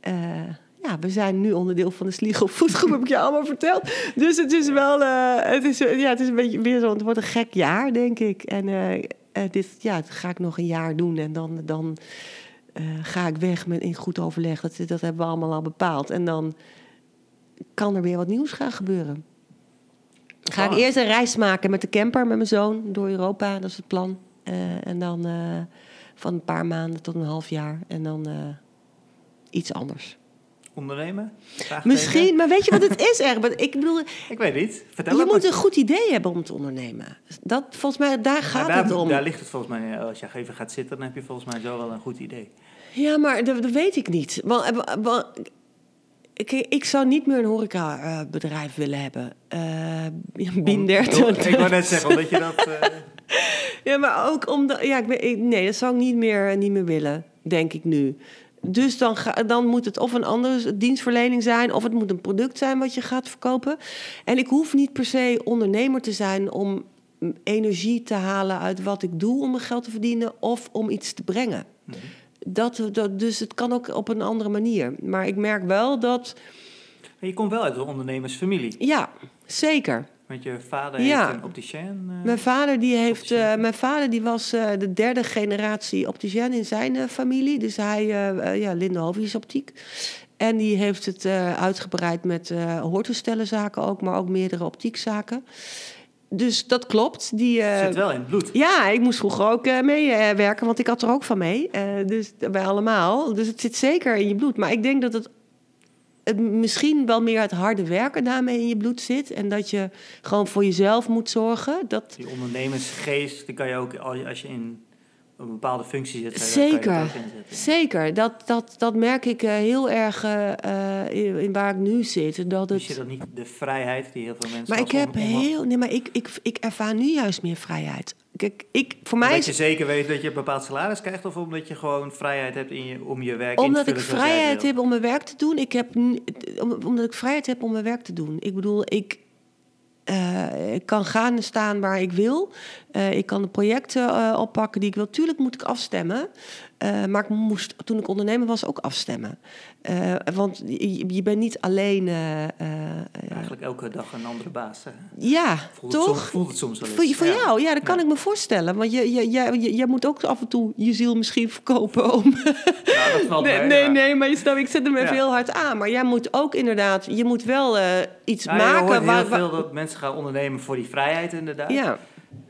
eh, ja, we zijn nu onderdeel van de Sliegel Voetgroep, heb ik je allemaal verteld. Dus het is wel, het, is, ja, het is een beetje weer zo, het wordt een gek jaar, denk ik. En dit ja, dat ga ik nog een jaar doen en dan, dan ga ik weg met, in goed overleg. Dat, dat hebben we allemaal al bepaald. En dan kan er weer wat nieuws gaan gebeuren. Ga ik Ah. eerst een reis maken met de camper, met mijn zoon, door Europa. Dat is het plan. Eh, en dan eh, van een paar maanden tot een half jaar. En dan eh, iets anders. Ondernemen? Misschien, maar weet je wat het <laughs> is, Egbert? Ik bedoel, Ik weet niet. Vertel je moet een goed idee hebben om te ondernemen. Dat, volgens mij, daar gaat daar, het om. Daar ligt het volgens mij. Als je even gaat zitten, dan heb je volgens mij zo wel een goed idee. Ja, maar dat, dat weet ik niet. Want, wa- wa- ik, ik zou niet meer een horecabedrijf willen hebben. Eh binder. Om- Ik wou net zeggen, omdat je dat... <laughs> eh, Ja, maar ook omdat... Ja, ik ben, ik- nee, dat zou ik niet meer, niet meer willen, denk ik nu. Dus dan, ga, dan moet het of een andere dienstverlening zijn... of het moet een product zijn wat je gaat verkopen. En ik hoef niet per se ondernemer te zijn... om energie te halen uit wat ik doe om mijn geld te verdienen... of om iets te brengen. Dat, dat, dus het kan ook op een andere manier. Maar ik merk wel dat... je komt wel uit een ondernemersfamilie. Ja, zeker. Want je vader Ja. heeft een opticien. eh, Mijn vader, die heeft, eh, mijn vader die was eh, de derde generatie opticien in zijn familie. Dus hij, ja, Linde Hovius Optiek. En die heeft het uitgebreid met hoortoestellenzaken ook, maar ook meerdere optiekzaken. Dus dat klopt. Die, eh, zit wel in het bloed. ja, ik moest vroeger ook eh, meewerken, want ik had er ook van mee. Eh, dus bij allemaal. Dus het zit zeker in je bloed. Maar ik denk dat het, het misschien wel meer het harde werken daarmee in je bloed zit. En dat je gewoon voor jezelf moet zorgen. Dat, Die ondernemersgeest, die kan je ook als je in een bepaalde functie zit. je- je Zeker, zeker. Dat, dat, dat merk ik eh, heel erg eh, eh, in, waar ik nu zit. Dat Dus je het, dat niet de vrijheid die heel veel mensen... maar ik heb heel. Nee, maar ik, ik, ik ervaar nu juist meer vrijheid. Kijk, ik, voor mij Omdat is je zeker weet dat je een bepaald salaris krijgt... of omdat je gewoon vrijheid hebt in je, om je werk in Omdat te ik zoals jij vrijheid heb om mijn werk te doen. Ik heb, omdat ik vrijheid heb om mijn werk te doen. Ik bedoel, ik, ik kan gaan en staan waar ik wil. Eh, ik kan de projecten eh, oppakken die ik wil. Tuurlijk moet ik afstemmen. Eh, maar ik moest toen ik ondernemer was ook afstemmen. Want je, je bent niet alleen. Eigenlijk elke dag een andere baas. hè. ja, Voelt, het toch? soms, voelt het soms wel eens. Voor, voor Ja. jou, ja, dat kan Ja. ik me voorstellen. Want je, je, je, je, jij moet ook af en toe je ziel misschien verkopen om, Ja, dat valt Nee, mee, nee, maar je snap, ik zet hem even heel hard aan. Maar jij moet ook inderdaad, je moet wel iets je hoort maken. heel waar, waar- veel dat mensen gaan ondernemen voor die vrijheid inderdaad. ja,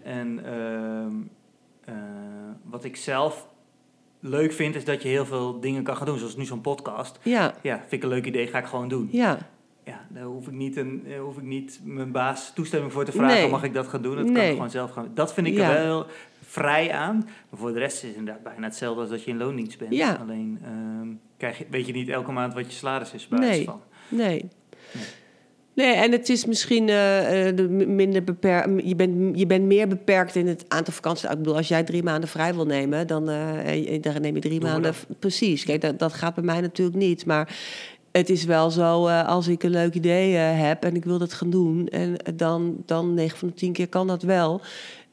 En ehm, eh, wat ik zelf leuk vind, is dat je heel veel dingen kan gaan doen. Zoals nu zo'n podcast. ja, Ja, vind ik een leuk idee, ga ik gewoon doen. ja, Ja, daar hoef ik niet, een, eh, hoef ik niet mijn baas toestemming voor te vragen. Nee. Mag ik dat gaan doen? Dat kan ik gewoon zelf gaan Dat vind ik Ja. er wel vrij aan. Maar voor de rest is het inderdaad bijna hetzelfde als dat je in loondienst bent. Ja. Alleen ehm, krijg je, weet je niet elke maand wat je salaris is. Bij Nee. van. nee. Nee, en het is misschien eh, eh, minder beperkt. Je bent, je bent meer beperkt in het aantal vakanties. Ik bedoel, als jij drie maanden vrij wil nemen, dan eh, dan neem je drie maanden. Precies. Kijk, dat, dat gaat bij mij natuurlijk niet. Maar het is wel zo, als ik een leuk idee heb en ik wil dat gaan doen, en dan, dan 9 van de 10 keer kan dat wel.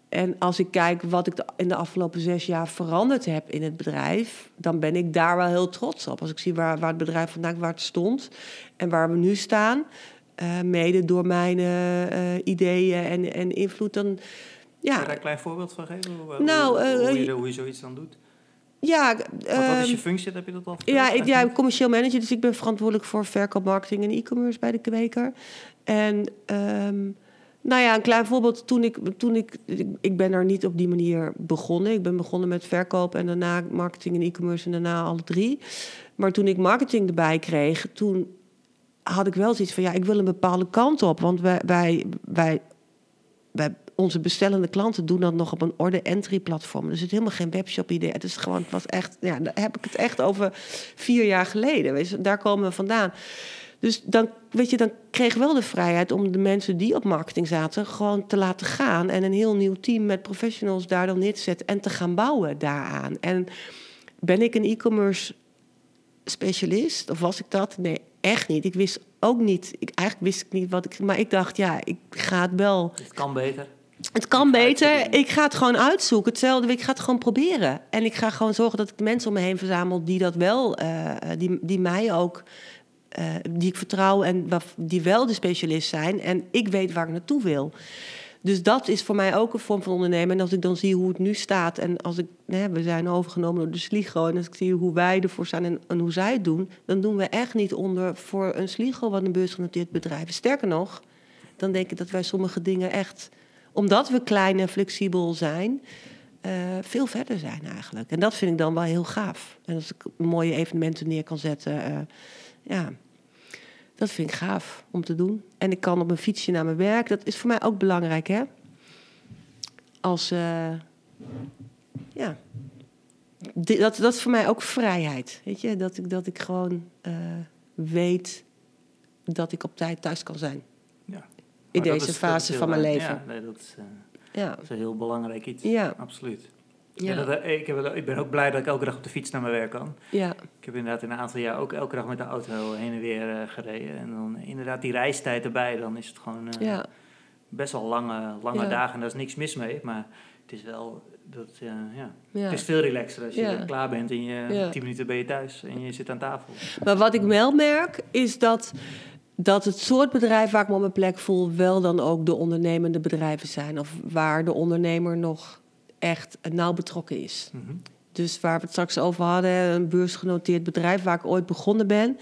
en als ik kijk wat ik de, in de afgelopen zes jaar veranderd heb in het bedrijf, dan ben ik daar wel heel trots op. Als ik zie waar, waar het bedrijf vandaan waar het stond en waar we nu staan, uh, mede door mijn uh, ideeën en, en invloed, dan. Ja. Kan je daar een klein voorbeeld van geven? Hoe, nou, hoe, hoe, je, hoe je zoiets dan doet? Ja, wat, wat, is je ehm, functie? Heb je dat al Ja, ik, ja, commercieel manager. Dus ik ben verantwoordelijk voor verkoop, marketing en e-commerce bij de Kweker. En um, nou ja, een klein voorbeeld. Toen ik, toen ik, ik ben er niet op die manier begonnen. Ik ben begonnen met verkoop en daarna marketing en e-commerce en daarna alle drie. Maar toen ik marketing erbij kreeg, toen had ik wel zoiets van ja, ik wil een bepaalde kant op. Want wij, wij, wij, wij onze bestellende klanten doen dat nog op een order-entry platform. Er zit helemaal geen webshop idee. Het is gewoon, het was echt, ja, daar heb ik het echt over vier jaar geleden. Weet je, daar komen we vandaan. Dus dan, weet je, dan kreeg wel de vrijheid om de mensen die op marketing zaten gewoon te laten gaan. En een heel nieuw team met professionals daar dan neer te zetten en te gaan bouwen daaraan. En ben ik een e-commerce specialist? Of was ik dat? Nee, echt niet. Ik wist ook niet. Ik, eigenlijk wist ik niet wat ik. Maar ik dacht, ja, ik ga het wel. Het kan beter. Het kan beter. Ik ga het gewoon uitzoeken. Hetzelfde, ik ga het gewoon proberen. En ik ga gewoon zorgen dat ik mensen om me heen verzamel die dat wel, uh, die, die mij ook uh, die ik vertrouw en die wel de specialist zijn. En ik weet waar ik naartoe wil. Dus dat is voor mij ook een vorm van ondernemen. En als ik dan zie hoe het nu staat en als ik, we zijn overgenomen door de Sligo en als ik zie hoe wij ervoor staan en, hoe zij het doen, dan doen we echt niet onder voor een Sligo wat een beursgenoteerd bedrijf is. Sterker nog, dan denk ik dat wij sommige dingen echt, omdat we klein en flexibel zijn, uh, veel verder zijn eigenlijk. En dat vind ik dan wel heel gaaf. En als ik mooie evenementen neer kan zetten, uh, ja, dat vind ik gaaf om te doen. En ik kan op een fietsje naar mijn werk. Dat is voor mij ook belangrijk, hè? Als, uh, ja. Dat, dat is voor mij ook vrijheid. Weet je, dat ik, dat ik gewoon uh, weet dat ik op tijd thuis kan zijn. Ja. In deze fase van mijn leven. Ja, nee, dat, is, uh, ja. dat is een heel belangrijk iets. Ja. Absoluut. Ja. dat, eh, ik, heb, ik ben ook blij dat ik elke dag op de fiets naar mijn werk kan. Ja. Ik heb inderdaad in een aantal jaar ook elke dag met de auto heen en weer uh, gereden. En dan inderdaad die reistijd erbij, dan is het gewoon uh, ja. best wel lange, lange dagen. En daar is niks mis mee, maar het is wel... Dat, ja. Het is veel relaxer als je klaar bent en je tien minuten ben je thuis en je zit aan tafel. Maar wat ik wel merk, is dat dat het soort bedrijf waar ik me op mijn plek voel, wel dan ook de ondernemende bedrijven zijn. Of waar de ondernemer nog echt nauw betrokken is. Mhm. Dus waar we het straks over hadden, een beursgenoteerd bedrijf waar ik ooit begonnen ben.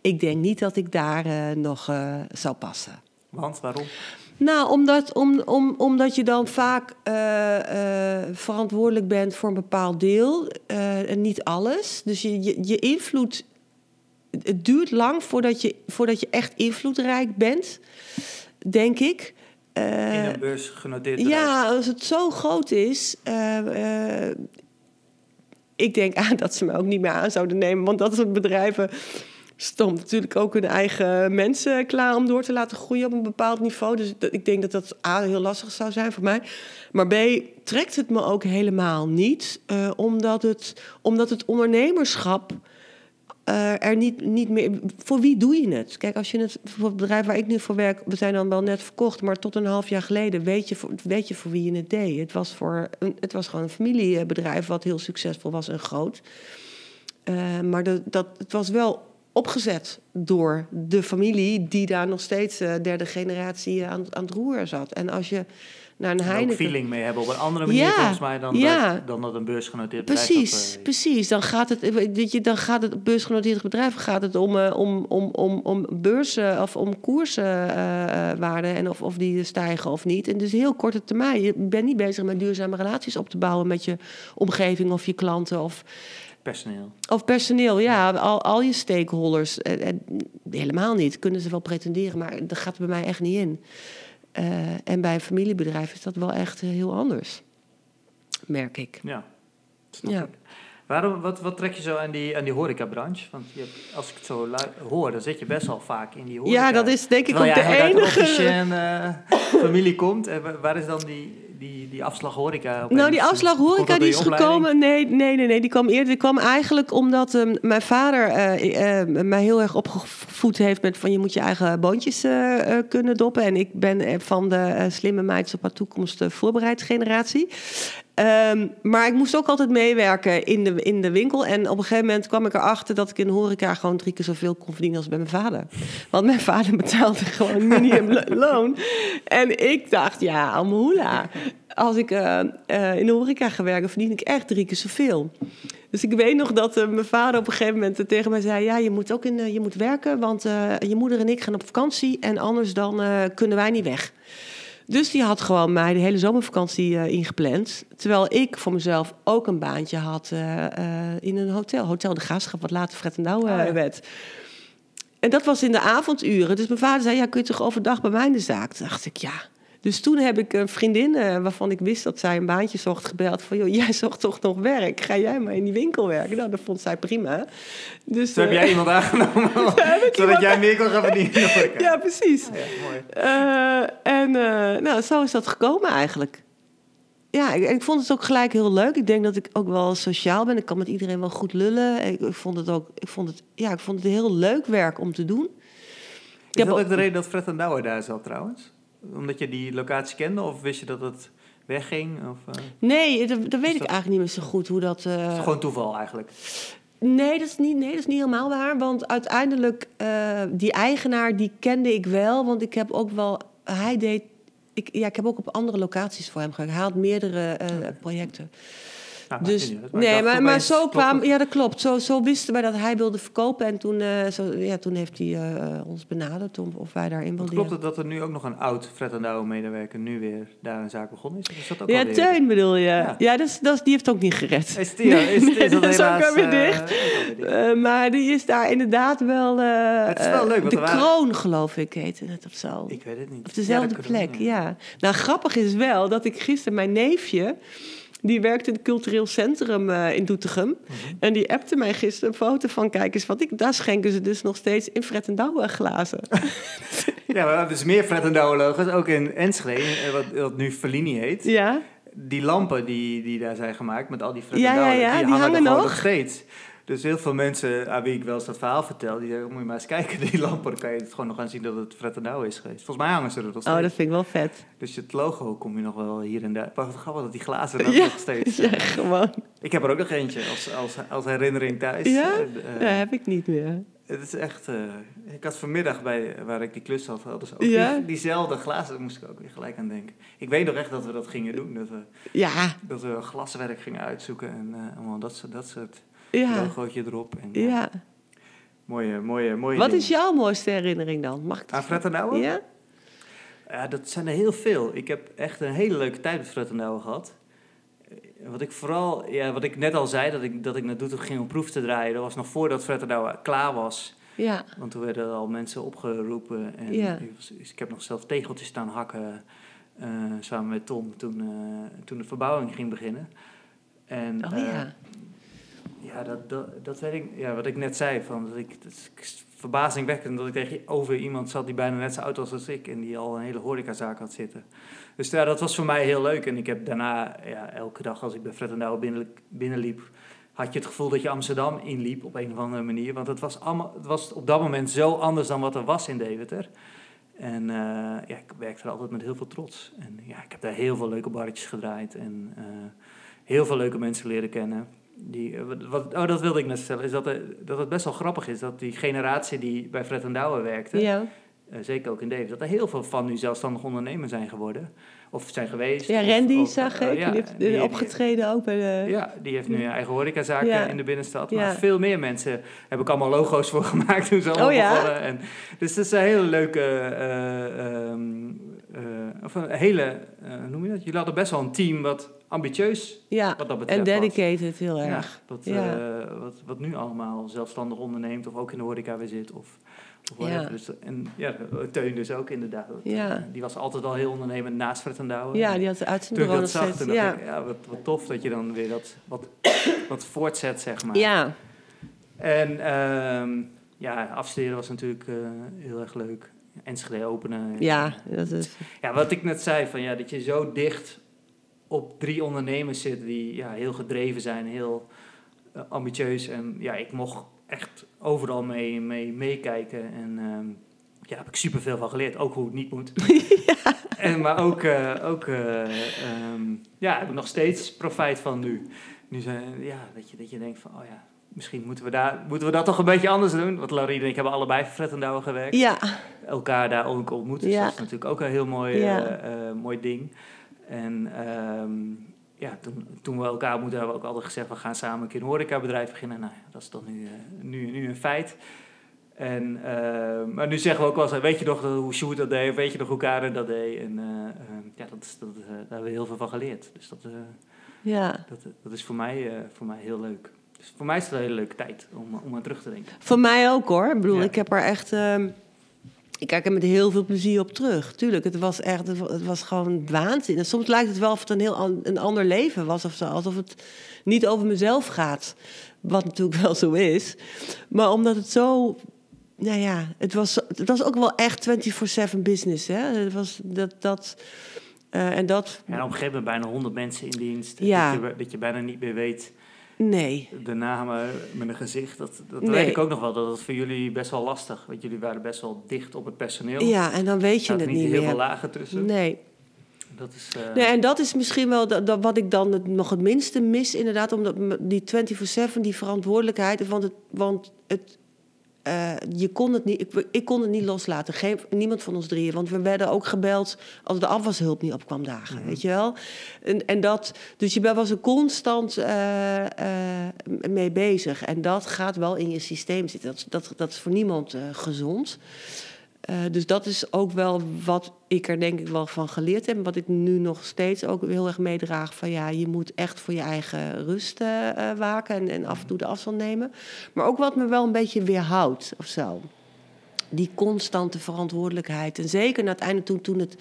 Ik denk niet dat ik daar uh, nog uh, zou passen. Want waarom? Nou, omdat, om, om, omdat je dan vaak uh, verantwoordelijk bent voor een bepaald deel en niet alles. Dus je, je, je invloed. Het duurt lang voordat je, voordat je echt invloedrijk bent, denk ik. In een beursgenoteerd bedrijf? Ja, als het zo groot is. Uh, ik denk <laughs> aan dat ze me ook niet meer aan zouden nemen. Want dat soort bedrijven stond natuurlijk ook hun eigen mensen klaar om door te laten groeien op een bepaald niveau. Dus ik denk dat dat A, heel lastig zou zijn voor mij. Maar B, trekt het me ook helemaal niet. Uh, omdat, het, omdat het ondernemerschap uh, er niet, niet meer. Voor wie doe je het? Kijk, als je het voor het bedrijf waar ik nu voor werk, we zijn dan wel net verkocht, maar tot een half jaar geleden weet je, weet je voor wie je het deed. Het was, voor een, het was gewoon een familiebedrijf wat heel succesvol was en groot. Uh, maar de, dat, het was wel opgezet door de familie die daar nog steeds uh, derde generatie aan, aan het roer zat. En als je naar een Heineken... ook feeling mee hebben op een andere manier volgens mij dan, dat, dan dat een beursgenoteerd bedrijf... Precies, dat, uh, precies. Dan gaat het, weet je, dan gaat het beursgenoteerd bedrijf gaat het om, uh, om, om, om, om beurzen of om koerswaarden en of, of die stijgen of niet. En dus heel korte termijn. Je bent niet bezig met duurzame relaties op te bouwen met je omgeving of je klanten of... Personeel. Of personeel, ja. Al, al je stakeholders. helemaal niet. Kunnen ze wel pretenderen, maar dat gaat bij mij echt niet in. Uh, en bij een familiebedrijf is dat wel echt uh, heel anders, merk ik. Ja, snap ja. ik. Waarom, wat, wat trek je zo aan die, aan die horecabranche? Want je als ik het zo hoor, dan zit je best wel vaak in die horeca. Ja, dat is denk ik ook de enige... Terwijl uh, familie komt. En waar is dan die, die, die afslag horeca? Nou, die opeens? afslag horeca die is opleiding? gekomen. Nee, nee, nee, nee, die kwam eerder. Die kwam eigenlijk omdat ehm, mijn vader eh, mij heel erg opgevoed heeft met van je moet je eigen boontjes eh, kunnen doppen. En ik ben van de slimme meid op haar toekomst eh, voorbereidsgeneratie. Ehm, maar ik moest ook altijd meewerken in de, in de winkel. En op een gegeven moment kwam ik erachter dat ik in de horeca gewoon drie keer zoveel kon verdienen als bij mijn vader. Want mijn vader <laughs> betaalde gewoon minimumloon. En ik dacht, ja, almoela. Als ik eh, eh, in de horeca ga werken, verdien ik echt drie keer zoveel. Dus ik weet nog dat eh, mijn vader op een gegeven moment tegen mij zei... ja, je moet ook in, je moet werken, want je moeder en ik gaan op vakantie... en anders dan kunnen wij niet weg. Dus die had gewoon mij de hele zomervakantie eh, ingepland. Terwijl ik voor mezelf ook een baantje had eh, eh, in een hotel. Hotel de Graafschap, wat later Fred en Douwe ja. werd. En dat was in de avonduren. Dus mijn vader zei, ja, kun je toch overdag bij mij in de zaak? Toen dacht ik, ja. Dus toen heb ik een vriendin eh, waarvan ik wist dat zij een baantje zocht gebeld. Van, joh, jij <laughs> zocht toch nog werk? Ga jij maar in die winkel werken? Nou, dat vond zij prima. Dus, Toen heb eh, jij iemand aangenomen, <laughs> zodat jij meer kon gaan verdienen. <laughs> Ja, precies. Ja, mooi. Eh, en eh, nou, zo is dat gekomen eigenlijk. Ja, ik, ik vond het ook gelijk heel leuk. Ik denk dat ik ook wel sociaal ben. Ik kan met iedereen wel goed lullen. Ik, ik vond het ook, ik vond het, ja, ik vond het heel leuk werk om te doen. Is heb dat ook- de reden dat Fred en Douwe daar zat trouwens? Omdat je die locatie kende of wist je dat het wegging? Of, eh, Nee, dat, dat weet ik dat- eigenlijk niet meer zo goed hoe dat. eh, is gewoon toeval eigenlijk? Nee, dat is niet, nee, dat is niet helemaal waar. Want uiteindelijk, eh, die eigenaar, die kende ik wel. Want ik heb ook wel, hij deed, ik, ja, ik heb ook op andere locaties voor hem gewerkt. Hij had meerdere projecten. Nou, Dus, nee, maar, maar zo kwam, ja, dat klopt. Zo, zo wisten wij dat hij wilde verkopen. En toen, eh, zo, ja, toen heeft hij eh, ons benaderd om, of wij daarin wilden. Klopt het dat er nu ook nog een oud Fred en Douwe medewerker nu weer daar een zaak begonnen is? Is dat ook Ja, alweer- Teun bedoel je. Ja. Ja, dat is, dat is, die heeft ook niet gered. Is, die, is, is, Nee, dat dat is ook helaas, alweer eh, dicht. is ook alweer dicht. Maar die is daar inderdaad wel... Het is wel leuk, want de kroon, geloof ik, heette het of zo. Ik weet het niet. Op dezelfde Ja, plek, ja. Nou, grappig is wel dat ik gisteren mijn neefje... die werkt in het cultureel centrum eh, in Doetinchem. Mhm. En die appte mij gisteren een foto van... kijk eens wat ik... daar schenken ze dus nog steeds in Fred en Douwe glazen. <laughs> Ja, maar er is meer Fred en Douwe logos. Ook in Enschede, eh, wat, wat nu Fellini heet. ja? Die lampen die, die daar zijn gemaakt met al die Fred Ja, ja, ja, die, die hangen, nog. nog steeds. Dus heel veel mensen aan wie ik wel eens dat verhaal vertel, die zeggen, moet je maar eens kijken, <laughs> die lampen, dan kan je het gewoon nog aan zien dat het Fred en Douwe is geweest. Volgens mij hangen ze er nog steeds. Oh, dat vind ik wel vet. Dus het logo kom je nog wel hier en daar. Wat grappig dat die glazen er Ja, nog steeds <laughs> Ja, zijn. gewoon. Ik heb er ook nog eentje als, als, als herinnering thuis. Ja? Eh, Dat eh, heb ik niet meer. het is echt... eh, ik had vanmiddag bij waar ik die klus had, hadden ze ook Ja? die, diezelfde glazen. Daar moest ik ook weer gelijk aan denken. Ik weet nog echt dat we dat gingen doen. Dat we, Ja, dat we glaswerk gingen uitzoeken en eh, allemaal dat soort, dat soort ja, logootje erop. En, eh, ja. Mooie, mooie, mooie Wat dingen. is jouw mooiste herinnering dan? Mag ik Aan Fred en Douwe? Ja? Ja, dat zijn er heel veel. Ik heb echt een hele leuke tijd met Fred en Douwe gehad. Eh, Wat ik vooral, ja, wat ik net al zei, dat ik, dat ik naar Doetinchem ging om proef te draaien. Dat was nog voordat Fred en Douwe klaar was. Ja. Want toen werden al mensen opgeroepen. En Ja. ik, was- ik heb nog zelf tegeltjes staan hakken eh, samen met Tom toen, eh, toen de verbouwing ging beginnen. En, Oh ja. Ja, dat, dat, ik. Ja, wat ik net zei, van, dat ik, dat verbazingwekkend dat ik tegenover iemand zat die bijna net zo oud was als ik en die al een hele horecazaak had zitten. Dus ja, dat was voor mij heel leuk. En ik heb daarna, ja, elke dag als ik bij Fred en Douwe binnen, binnenliep, had je het gevoel dat je Amsterdam inliep op een of andere manier. Want het was, allemaal, het was op dat moment zo anders dan wat er was in Deventer. En eh, ja, ik werkte er altijd met heel veel trots. En ja, ik heb daar heel veel leuke barretjes gedraaid en eh, heel veel leuke mensen leren kennen. Die, eh, wat, oh, dat wilde ik net stellen. Is dat, dat het best wel grappig is dat die generatie die bij Fred en Douwe werkte, Ja. eh, zeker ook in Deventer, dat er heel veel van nu zelfstandig ondernemer zijn geworden. Of zijn geweest. Ja, Randy of, zag eh, ik. ja, die heeft die- opgetreden ook bij de... ja, die heeft nu een eigen horecazaak Ja. eh, in de binnenstad. Ja. Maar veel meer mensen heb ik allemaal logo's voor <laughs> gemaakt toen ze allemaal Oh. En, dus dat is een hele leuke... eh, ehm, eh, of een hele... eh, hoe noem je dat? Jullie hadden best wel een team wat ambitieus Ja, wat dat betreft en dedicated heel Ja, erg. wat, Ja. eh, wat, wat nu allemaal zelfstandig onderneemt of ook in de horeca weer zit. Of, of Ja. Dus, en ja, Teun dus ook inderdaad. Ja. Eh, Die was altijd al heel ondernemend naast Fred en Douwe. Ja, die had uit zijn Toen nog steeds. Ja. ik, ja, wat, wat tof dat je dan weer dat wat, wat voortzet, zeg maar. ja, En ehm, ja, afstuderen was natuurlijk eh, heel erg leuk. Enschede openen. ja, dat is... Ja, wat ik net zei, van, ja, dat je zo dicht op drie ondernemers zit die ja, heel gedreven zijn, heel eh, ambitieus. En ja, ik mocht echt overal mee mee meekijken. En ehm, ja, daar heb ik superveel van geleerd. Ook hoe het niet moet. <laughs> <laughs> en, maar ook, eh, ook eh, ehm, ja, heb ik nog steeds profijt van nu. Nu zijn, ja, dat, je, dat je denkt van, oh ja, misschien moeten we, daar, moeten we dat toch een beetje anders doen. Want Laurie en ik hebben allebei voor Frettendouwen gewerkt. Ja, Elkaar daar ook ontmoet. Dus dat is natuurlijk ook een heel mooi, Ja. mooi ding. En ehm, ja, toen, toen we elkaar ontmoetten, hebben we ook altijd gezegd... we gaan samen een keer een horecabedrijf beginnen. Nou ja, dat is dan nu, eh, nu, nu een feit. En, eh, maar nu zeggen we ook wel eens, weet je nog hoe Sjoerd dat deed? Of weet je nog hoe Karen dat deed? En eh, eh, ja, dat, is- dat, eh, daar hebben we heel veel van geleerd. Dus dat, ja. dat, dat is voor mij, voor mij heel leuk. Dus voor mij is het een hele leuke tijd om, om aan terug te denken. Voor mij ook hoor. Ik bedoel, Ja. ik heb er echt. Ik kijk er met heel veel plezier op terug. Tuurlijk, het was echt. Het wa- het was gewoon waanzin. En soms lijkt het wel of het een heel an- een ander leven was of zo. Alsof het niet over mezelf gaat. Wat natuurlijk <laughs> wel zo is. Maar omdat het zo. Nou ja, het was, het was ook wel echt 24-7 business. Hè? Het was dat. dat eh, en dat. En op een gegeven moment bijna 100 mensen in dienst. Ja. Dat, je, dat je bijna niet meer weet Nee. de namen met een gezicht. Dat, dat Nee. weet ik ook nog wel. Dat was voor jullie best wel lastig. Want jullie waren best wel dicht op het personeel. Er Ja, en dan weet je het niet niet heel veel meer. lagen tussen. Nee. Dat is, eh, Nee, en dat is misschien wel dat, dat wat ik dan het, nog het minste mis, inderdaad, omdat die 24-7, die verantwoordelijkheid. Want het, want het eh, je kon het niet, ik, ik kon het niet loslaten. Geen, niemand van ons drieën. Want we werden ook gebeld als de afwashulp niet op kwam dagen. Weet je wel? En, en dat, dus je was er constant eh, eh, mee bezig. En dat gaat wel in je systeem zitten. Dat, is- dat, dat is voor niemand gezond. Eh, dus dat is ook wel wat ik er denk ik wel van geleerd heb. Wat ik nu nog steeds ook heel erg meedraag. Van ja, je moet echt voor je eigen rust eh, eh, waken. En, en af en toe de afstand nemen. Maar ook wat me wel een beetje weerhoudt of zo. Die constante verantwoordelijkheid. En zeker na het einde toen, toen het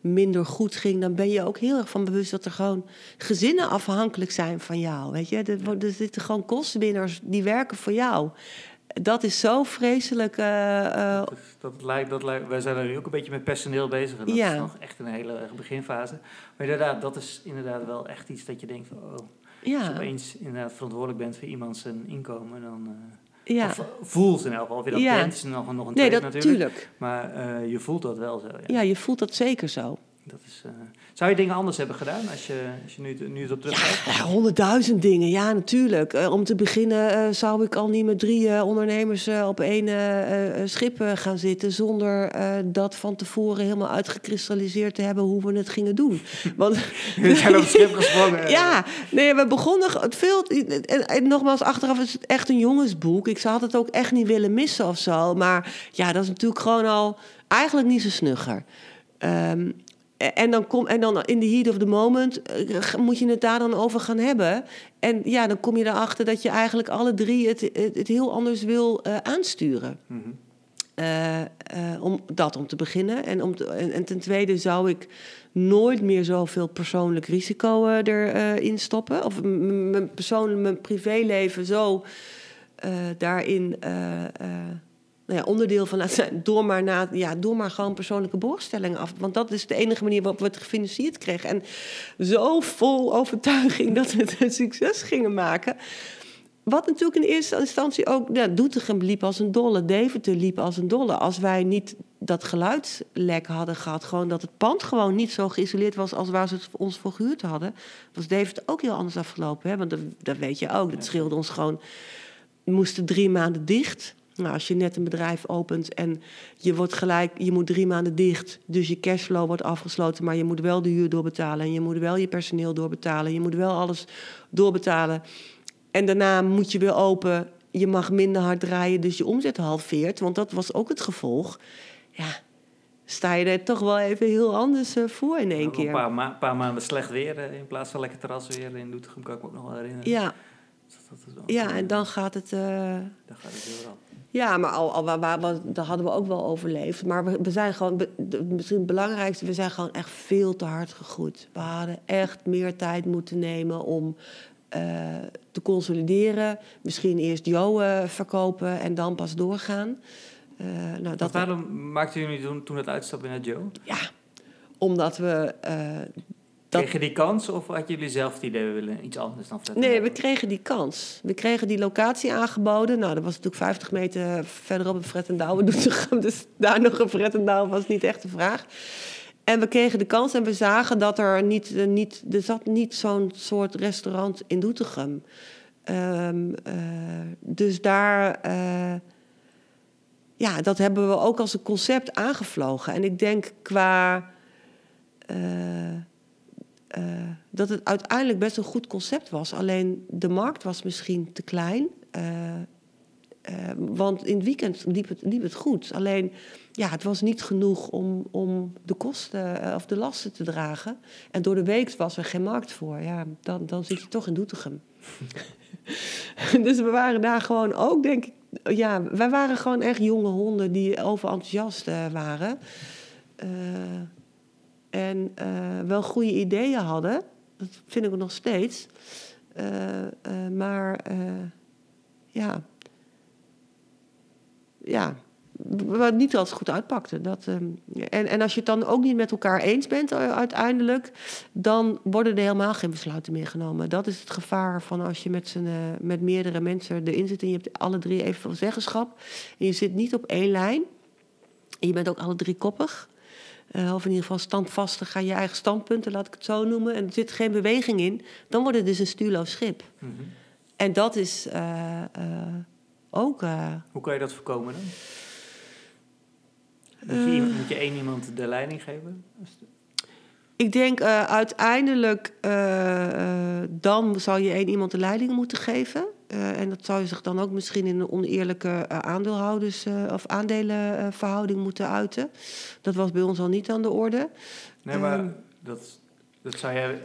minder goed ging... dan ben je ook heel erg van bewust dat er gewoon gezinnen afhankelijk zijn van jou. Weet je? Er, er zitten gewoon kostenwinners die werken voor jou. Dat is zo vreselijk... eh, eh, dat, dat lijkt, dat lijkt, wij zijn er nu ook een beetje met personeel bezig. En dat Ja. is nog echt een hele beginfase. Maar inderdaad, dat is inderdaad wel echt iets dat je denkt van... Oh, Als je opeens inderdaad verantwoordelijk bent voor iemand zijn inkomen, dan... eh, ja. Of voelt in elk geval. Of je dat Ja. bent, is nog, nog een Nee, dat natuurlijk. Maar je voelt dat wel zo. Ja. Ja, je voelt dat zeker zo. Dat is, eh, zou je dingen anders hebben gedaan als je, als je nu, nu erop terugkijkt? Ja, honderdduizend dingen, ja, natuurlijk. Eh, om te beginnen eh, zou ik al niet met drie ondernemers op één schip gaan zitten... zonder dat van tevoren helemaal uitgekristalliseerd te hebben hoe we het gingen doen. <laughs> Want <laughs> We zijn op het schip gesprongen. <laughs> Ja, nee, we begonnen het veel. En, en nogmaals, achteraf is het echt een jongensboek. Ik zou het ook echt niet willen missen of zo. Maar ja, dat is natuurlijk gewoon al eigenlijk niet zo snugger. Ehm, en, dan kom, en dan in the heat of the moment eh, moet je het daar dan over gaan hebben. En ja, dan kom je erachter dat je eigenlijk alle drie het, het, het heel anders wil eh, aansturen. Mhm. Eh, eh, om, dat om te beginnen. En, om te- en, en ten tweede zou ik nooit meer zoveel persoonlijk risico eh, erin stoppen. Of mijn persoonlijk, mijn privéleven zo eh, daarin eh, eh, nou ja, onderdeel van laten <laughs> zijn. Door maar, na, ja, door maar gewoon persoonlijke borgstellingen af. Want dat is de enige manier waarop we het gefinancierd kregen. En zo vol overtuiging dat we het een succes gingen maken. Wat natuurlijk in eerste instantie ook... Ja, Doetinchem liep als een dolle, Deventer liep als een dolle. Als wij niet dat geluidslek hadden gehad... gewoon dat het pand gewoon niet zo geïsoleerd was... als waar ze het ons voor gehuurd hadden... was Deventer ook heel anders afgelopen. Hè? Want dat, dat weet je ook. Dat scheelde ons gewoon... We moesten drie maanden dicht... Nou, als je net een bedrijf opent en je wordt gelijk, je moet drie maanden dicht, dus je cashflow wordt afgesloten, maar je moet wel de huur doorbetalen en je moet wel je personeel doorbetalen, je moet wel alles doorbetalen. En daarna moet je weer open. Je mag minder hard draaien, dus je omzet halveert. Want dat was ook het gevolg. Ja, sta je er toch wel even heel anders eh, voor in één Een keer. paar, ma- paar maanden slecht weer eh, in plaats van lekker terras weer in Doetinchem, kan ik me ook nog wel herinneren. Ja, Dat, dat wel- ja, en dan gaat het... eh, Dan gaat het heel rap. Ja, maar al, al, waar, waar, waar- dat hadden we ook wel overleefd. Maar we, we zijn gewoon, misschien het belangrijkste, we zijn gewoon echt veel te hard gegroeid. We hadden echt meer tijd moeten nemen om eh, te consolideren. Misschien eerst Jo eh, verkopen en dan pas doorgaan. Eh, nou, Dat waarom maakten jullie toen, toen het uitstapje naar Joe? ja, omdat we. Dat- je die kans of had jullie zelf het idee, we willen iets anders dan en Nee, we kregen die kans. We kregen die locatie aangeboden. Nou, dat was natuurlijk 50 meter verderop Douwe Doetinchem. <laughs> Dus daar nog een Fred en Douwe was niet echt de vraag. En we kregen de kans en we zagen dat er niet... eh, niet er zat niet zo'n soort restaurant in Doetinchem. Ehm, eh, dus daar... eh, ja, dat hebben we ook als een concept aangevlogen. En ik denk qua... eh, dat het uiteindelijk best een goed concept was. Alleen de markt was misschien te klein. eh, eh, want in het weekend liep het, liep het goed. Alleen ja, het was niet genoeg om, om de kosten of de lasten te dragen. En door de week was er geen markt voor. Ja, dan, dan zit je toch in Doetinchem. <laughs> dus we waren daar gewoon ook, denk ik. Ja, wij waren gewoon echt jonge honden die overenthousiast waren. En eh, wel goede ideeën hadden. Dat vind ik nog steeds. Eh, eh, maar ja. Ja. Wat niet altijd goed uitpakte. Dat, ehm, en, en als je het dan ook niet met elkaar eens bent uiteindelijk, dan worden er helemaal geen besluiten meer genomen. Dat is het gevaar van als je met, z'n, met meerdere mensen erin zit en je hebt alle drie evenveel zeggenschap. En je zit niet op één lijn. En je bent ook alle drie koppig. Eh, of in ieder geval standvastig aan je eigen standpunten, laat ik het zo noemen. En er zit geen beweging in. Dan wordt het dus een stuurloos schip. Mhm. En dat is eh, eh, ook. Hoe kan je dat voorkomen dan? Moet je, iemand- moet je één iemand de leiding geven? ik denk uiteindelijk. eh, dan zou je één iemand de leiding moeten geven. Eh, en dat zou je zich dan ook misschien in een oneerlijke eh, aandeelhouders- eh, of aandelenverhouding moeten uiten. Dat was bij ons al niet aan de orde. Nee, maar Ehm. dat, dat zou jij...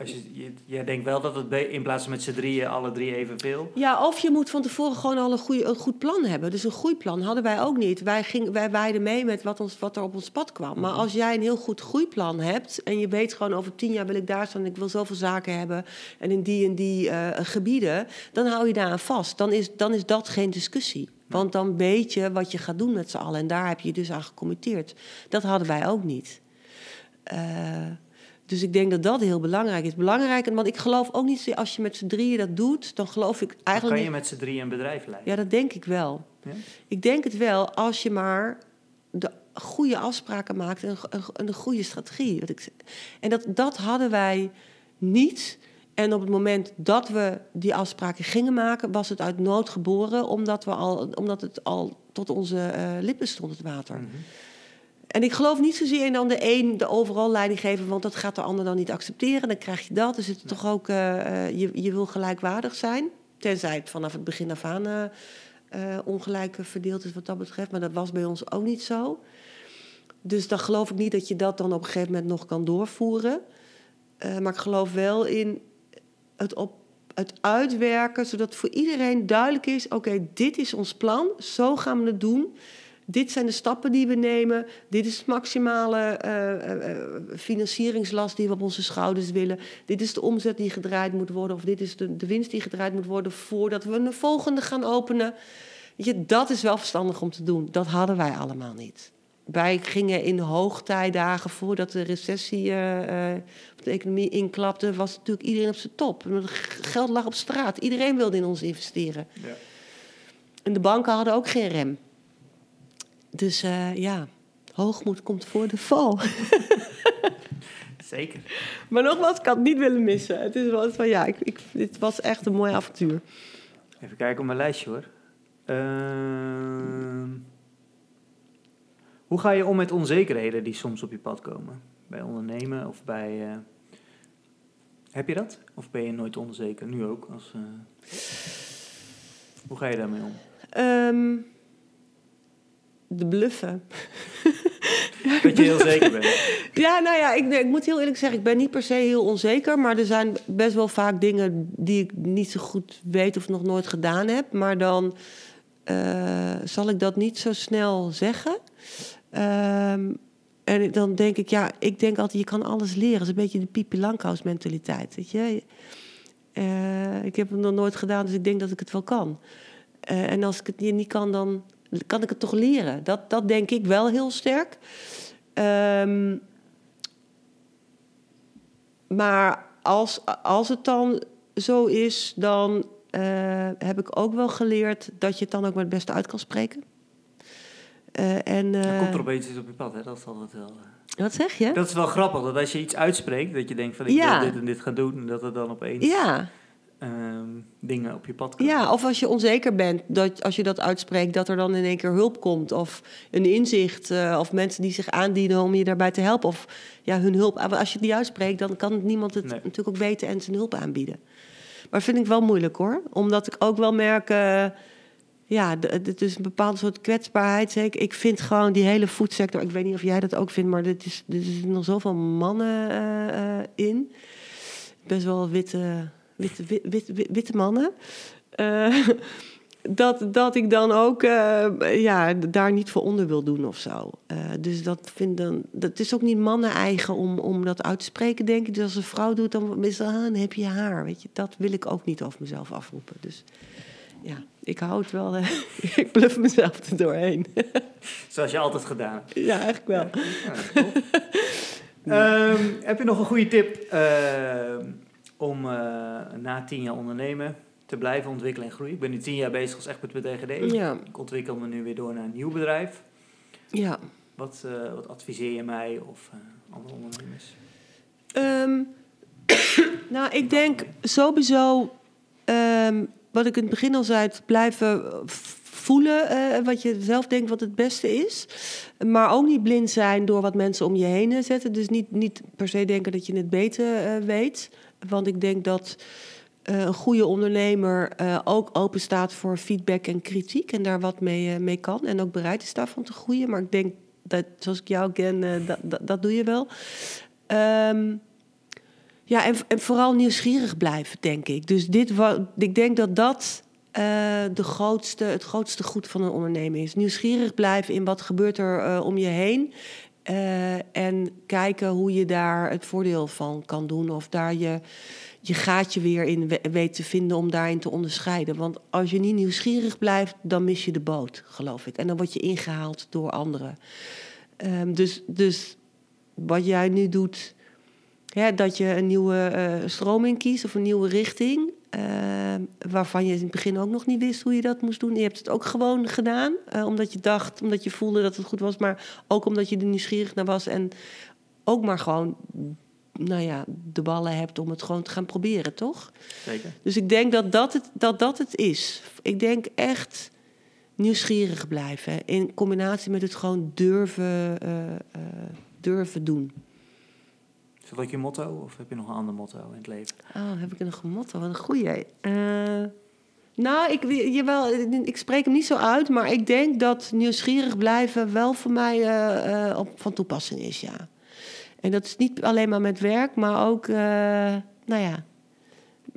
Als je, je- jij denkt wel dat het in plaats van met z'n drieën alle drie evenveel... Ja, of je moet van tevoren gewoon al een, goeie, een goed plan hebben. Dus een groeiplan hadden wij ook niet. Wij, ging, wij waaiden mee met wat, ons, wat er op ons pad kwam. Maar als jij een heel goed groeiplan hebt... en je weet gewoon over tien jaar wil ik daar staan... ik wil zoveel zaken hebben en in die en die eh, gebieden... dan hou je daar aan vast. Dan is, dan is dat geen discussie. Want dan weet je wat je gaat doen met z'n allen. En daar heb je je dus aan gecommitteerd. Dat hadden wij ook niet. Eh, dus ik denk dat dat heel belangrijk is. Belangrijk, want ik geloof ook niet... als je met z'n drieën dat doet... dan geloof ik Dan eigenlijk... kan je met z'n drieën een bedrijf leiden. ja, dat denk ik wel. Ja? Ik denk het wel als je maar de goede afspraken maakt en een, een, goede strategie. En dat, dat hadden wij niet. En op het moment dat we die afspraken gingen maken, was het uit nood geboren, omdat, we al, omdat het al tot onze eh, lippen stond, het water. Mhm. En ik geloof niet zozeer in dan de een de overal leiding geven, want dat gaat de ander dan niet accepteren. Dan krijg je dat. Dus het is toch ook, eh, eh, je, je wil gelijkwaardig zijn. Tenzij het vanaf het begin af aan eh, ongelijk verdeeld is wat dat betreft. Maar dat was bij ons ook niet zo. Dus dan geloof ik niet dat je dat dan op een gegeven moment nog kan doorvoeren. Maar ik geloof wel in het, op, het uitwerken, zodat voor iedereen duidelijk is: oké, dit is ons plan, zo gaan we het doen. Dit zijn de stappen die we nemen. Dit is de maximale eh, eh, eh, financieringslast die we op onze schouders willen. Dit is de omzet die gedraaid moet worden. Of dit is de, de winst die gedraaid moet worden voordat we een volgende gaan openen. Je, dat is wel verstandig om te doen. Dat hadden wij allemaal niet. Wij gingen in hoogtijdagen voordat de recessie de economie inklapte, was natuurlijk iedereen op zijn top. Geld lag op straat. Iedereen wilde in ons investeren. Ja. En de banken hadden ook geen rem. Dus eh, ja, hoogmoed komt voor de val. <laughs> Zeker. Maar nogmaals, ik had het niet willen missen. Het is wel van ja, ik, ik, dit was echt een mooi avontuur. Even kijken op mijn lijstje hoor. Ehm, hoe ga je om met onzekerheden die soms op je pad komen? Bij ondernemen of bij... eh, heb je dat? Of ben je nooit onzeker? Nu ook. Als, eh, Hoe ga je daarmee om? Ehm, de bluffen. <laughs> Dat je heel zeker bent. Ja, nou ja, ik, nee, ik moet heel eerlijk zeggen, ik ben niet per se heel onzeker. Maar er zijn best wel vaak dingen die ik niet zo goed weet of nog nooit gedaan heb. Maar dan eh, zal ik dat niet zo snel zeggen. Ehm, en dan denk ik, ja, ik denk altijd, je kan alles leren. Dat is een beetje de Pipi Langkous mentaliteit, weet je. Eh, ik heb het nog nooit gedaan, dus ik denk dat ik het wel kan. Eh, en als ik het niet kan, dan kan ik het toch leren. Dat, dat denk ik wel heel sterk. Ehm, maar als, als het dan zo is, dan eh, heb ik ook wel geleerd dat je het dan ook maar het beste uit kan spreken. Eh, en, eh, komt er opeens iets op je pad, hè? Dat is altijd wel... wat zeg je? Dat is wel grappig, dat als je iets uitspreekt, dat je denkt van ik Ja. wil dit en dit gaan doen, en dat er dan opeens Ja, ehm, dingen op je pad komen. ja, of als je onzeker bent, dat als je dat uitspreekt, dat er dan in één keer hulp komt. Of een inzicht, eh, of mensen die zich aandienen om je daarbij te helpen. Of ja, hun hulp. Maar als je die uitspreekt, dan kan niemand het Nee. natuurlijk ook weten en zijn hulp aanbieden. Maar vind ik wel moeilijk hoor. Omdat ik ook wel merk. eh, ja, het is een bepaald soort kwetsbaarheid. Zeker. Ik vind gewoon die hele foodsector. Ik weet niet of jij dat ook vindt, maar er is, er zitten nog zoveel mannen eh, in. Best wel witte, witte, wit, wit, wit- witte mannen. Eh, <laughs> dat, dat ik dan ook eh, ja, daar niet voor onder wil doen of zo. Eh, dus dat vind dan. Dat is ook niet mannen eigen om, om dat uit te spreken, denk ik. Dus als een vrouw doet, dan is dat, ah, dan heb je haar. Weet je, dat wil ik ook niet over mezelf afroepen. Dus ja, ik hou het wel. <laughs> ik bluff mezelf er doorheen. <laughs> Zoals je altijd gedaan hebt. ja, eigenlijk wel. Ja. Ehm, heb je nog een goede tip ehm, om eh, na tien jaar ondernemen te blijven ontwikkelen en groeien? Ik ben nu tien jaar bezig als met DGD. Ja, Ik ontwikkel me nu weer door naar een nieuw bedrijf. ja. Wat, eh, wat adviseer je mij of eh, andere ondernemers? Ehm, <coughs> nou, ik denk sowieso, ehm, wat ik in het begin al zei, het blijven voelen wat je zelf denkt wat het beste is. Maar ook niet blind zijn door wat mensen om je heen zetten. Dus niet, niet per se denken dat je het beter weet. Want ik denk dat eh, een goede ondernemer eh, ook open staat voor feedback en kritiek. En daar wat mee, eh, mee kan. En ook bereid is daarvan te groeien. Maar ik denk dat, zoals ik jou ken, dat, dat, doe je wel. Ehm, ja, en, en vooral nieuwsgierig blijven, denk ik. Dus dit ik denk dat dat de grootste, het grootste goed van een ondernemer is. Nieuwsgierig blijven in wat gebeurt er om je heen. Eh, en kijken hoe je daar het voordeel van kan doen. Of daar je, je gaatje weer in we- weet te vinden om daarin te onderscheiden. Want als je niet nieuwsgierig blijft, dan mis je de boot, geloof ik. En dan word je ingehaald door anderen. Ehm, dus, dus wat jij nu doet, ja, dat je een nieuwe eh, stroming kiest of een nieuwe richting. eh, waarvan je in het begin ook nog niet wist hoe je dat moest doen. Je hebt het ook gewoon gedaan, eh, omdat je dacht, omdat je voelde dat het goed was, maar ook omdat je er nieuwsgierig naar was en ook maar gewoon, nou ja, de ballen hebt om het gewoon te gaan proberen, toch? Zeker. Dus ik denk dat dat het, dat dat het is. Ik denk echt nieuwsgierig blijven. In combinatie met het gewoon durven, durven doen. Is dat je motto of heb je nog een ander motto in het leven? Oh, heb ik nog een motto? Wat een goeie. Eh, nou, ik, jawel, ik spreek hem niet zo uit, maar ik denk dat nieuwsgierig blijven wel voor mij eh, eh, op, van toepassing is, ja. En dat is niet alleen maar met werk, maar ook, nou ja,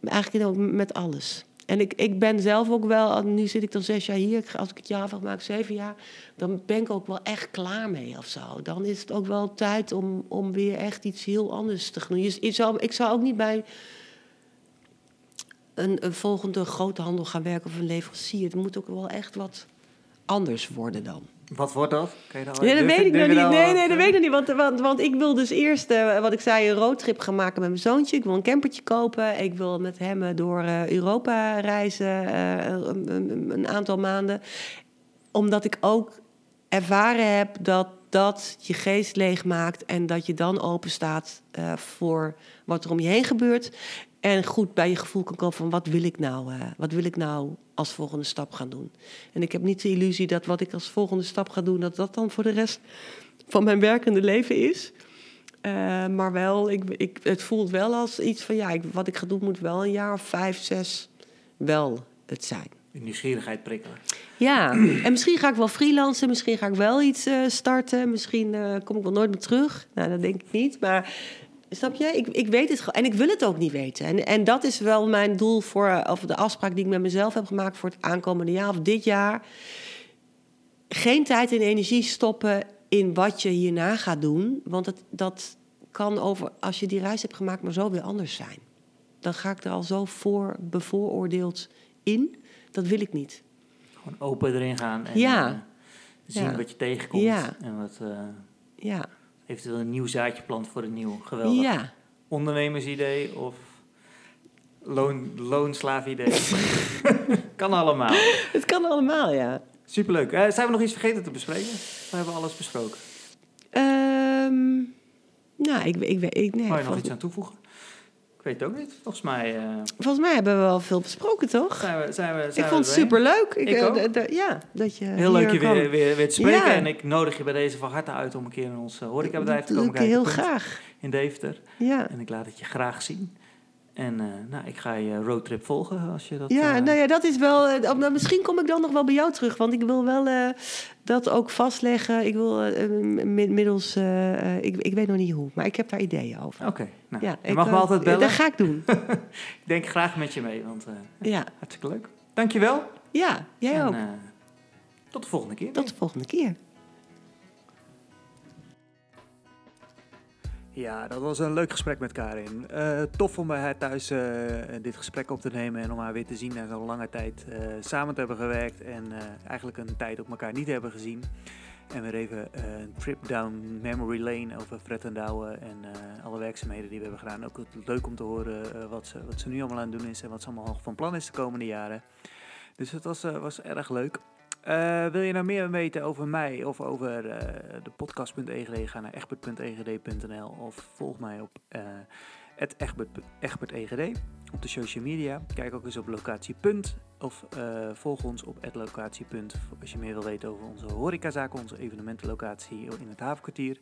eigenlijk ook met alles. En ik, ik ben zelf ook wel, nu zit ik dan zes jaar hier, als ik het jaar afmaak, maak zeven jaar, dan ben ik ook wel echt klaar mee of zo. Dan is het ook wel tijd om, om weer echt iets heel anders te doen. Je, je zou, ik zou ook niet bij een, een volgende grote handel gaan werken of een leverancier. Het moet ook wel echt wat anders worden dan. Wat wordt dat? Kan je al- Nee, dat weet ik nog niet. al Nee, nee, dat weet ik nog niet. Want, want, want ik wil dus eerst, eh, wat ik zei, een roadtrip gaan maken met mijn zoontje. Ik wil een campertje kopen. Ik wil met hem eh, door eh, Europa reizen een, een- een aantal maanden. Omdat ik ook ervaren heb dat dat je geest leeg maakt... en dat je dan open staat voor wat er om je heen gebeurt... En goed bij je gevoel kan komen van wat wil ik nou, eh, wat wil ik nou als volgende stap gaan doen. En ik heb niet de illusie dat wat ik als volgende stap ga doen, dat dat dan voor de rest van mijn werkende leven is. Eh, maar wel, ik, ik, het voelt wel als iets van ja, ik, wat ik ga doen moet wel een jaar of vijf, zes wel het zijn. Je nieuwsgierigheid prikkelen. Ja, <clears throat> en misschien ga ik wel freelancen, misschien ga ik wel iets eh, starten, misschien kom ik wel nooit meer terug. Nou, dat denk ik niet, maar snap je? Ik, ik weet het gewoon en ik wil het ook niet weten. En, en dat is wel mijn doel voor, eh, of de afspraak die ik met mezelf heb gemaakt voor het aankomende jaar of dit jaar. Geen tijd en energie stoppen in wat je hierna gaat doen, want het, dat kan over, als je die reis hebt gemaakt, maar zo weer anders zijn. Dan ga ik er al zo voor bevooroordeeld in. Dat wil ik niet. Gewoon open erin gaan en Ja. eh, zien Ja. wat je tegenkomt. Ja. En wat eh, Ja, eventueel een nieuw zaadje plant voor een nieuw geweldig. ja, ondernemersidee of loon, loonslaavidee. <laughs> kan allemaal. Het kan allemaal, ja. Superleuk. Uh, zijn we nog iets vergeten te bespreken? We hebben alles besproken. Ehm, nou, ik, ik, ik, ik nee, je nog iets aan toevoegen? Ik weet het ook niet. Volgens mij... Uh, Volgens mij hebben we wel veel besproken, toch? Zijn we, zijn we, zijn ik vond het superleuk. Ik, ik uh, ja, dat je Heel leuk je weer, weer, weer te spreken. Ja. En ik nodig je bij deze van harte uit om een keer in ons uh, horecabedrijf te komen kijken. Heel graag. In Deventer. Ja. En ik laat het je graag zien. En uh, nou, ik ga je roadtrip volgen als je dat... Ja, uh... nou ja, dat is wel... Uh, misschien kom ik dan nog wel bij jou terug. Want ik wil wel dat ook vastleggen. Ik wil middels... ik, ik weet nog niet hoe, maar ik heb daar ideeën over. Oké, okay, nou, ja, je mag me altijd bellen. Dat ga ik doen. <laughs> ik denk graag met je mee, want ja. hartstikke leuk. Dankjewel. Ja, jij en, ook. tot de volgende keer. Tot de volgende keer. Ja, dat was een leuk gesprek met Karin. Uh, tof om bij haar thuis uh, dit gesprek op te nemen en om haar weer te zien na zo'n lange tijd uh, samen te hebben gewerkt en eigenlijk een tijd op elkaar niet hebben gezien. En weer even een trip down memory lane over Fred en Douwe en alle werkzaamheden die we hebben gedaan. Ook leuk om te horen wat, ze, wat ze nu allemaal aan het doen is en wat ze allemaal van plan is de komende jaren. Dus het was, was erg leuk. Uh, wil je nou meer weten over mij of over uh, de podcast.egd? Ga naar egbert.egd.nl of volg mij op uh, Egbert, op de social media. Kijk ook eens op locatie. of volg ons op locatie. als je meer wil weten over onze horecazaken, onze evenementenlocatie in het havenkwartier.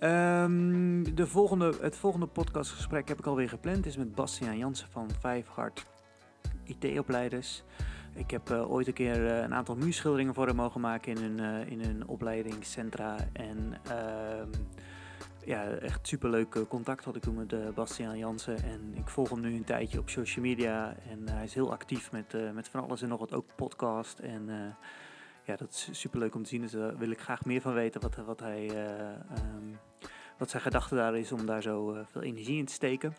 Um, de volgende, het volgende podcastgesprek heb ik alweer gepland. is met Bastiaan Jansen van Vijf Hart IT-opleiders. Ik heb uh, ooit een keer uh, een aantal muurschilderingen voor hem mogen maken in hun, uh, in hun opleidingscentra. En ehm, ja, echt superleuk contact had ik toen met Bastiaan Jansen. En ik volg hem nu een tijdje op social media. En hij is heel actief met, met van alles en nog wat, ook podcast. En ja, dat is superleuk om te zien. Dus daar wil ik graag meer van weten wat, wat, hij, um, wat zijn gedachte daar is om daar zo veel energie in te steken.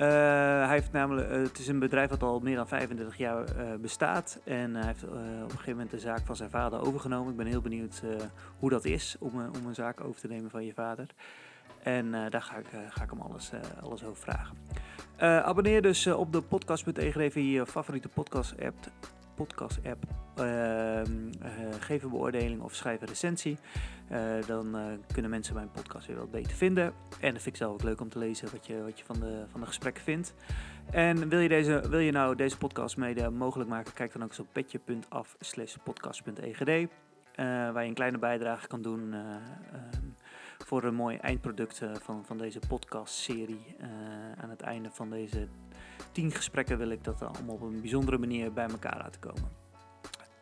Uh, hij heeft namelijk, uh, het is een bedrijf dat al meer dan 35 jaar uh, bestaat. En hij heeft op een gegeven moment de zaak van zijn vader overgenomen. Ik ben heel benieuwd hoe dat is om, om een zaak over te nemen van je vader. En daar ga ik, ga ik hem alles, alles over vragen. abonneer dus op de podcast.egd via je favoriete podcast app podcast app. Uh, geef een beoordeling of schrijf een recensie. Uh, dan uh, kunnen mensen mijn podcast weer wat beter vinden. En dat vind ik zelf ook leuk om te lezen wat je, wat je van, de, van de gesprekken vindt. En wil je, deze, wil je nou deze podcast mede mogelijk maken? Kijk dan ook eens op petje.af slash podcast.egd. waar je een kleine bijdrage kan doen ehm, voor een mooi eindproduct van, van deze podcast-serie. aan het einde van deze tien gesprekken wil ik dat allemaal op een bijzondere manier bij elkaar laten komen.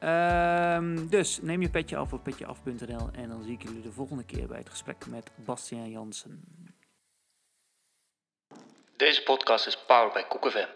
Um, dus neem je petje af op petjeaf.nl en dan zie ik jullie de volgende keer bij het gesprek met Bastiaan Jansen. Deze podcast is powered KoekFM.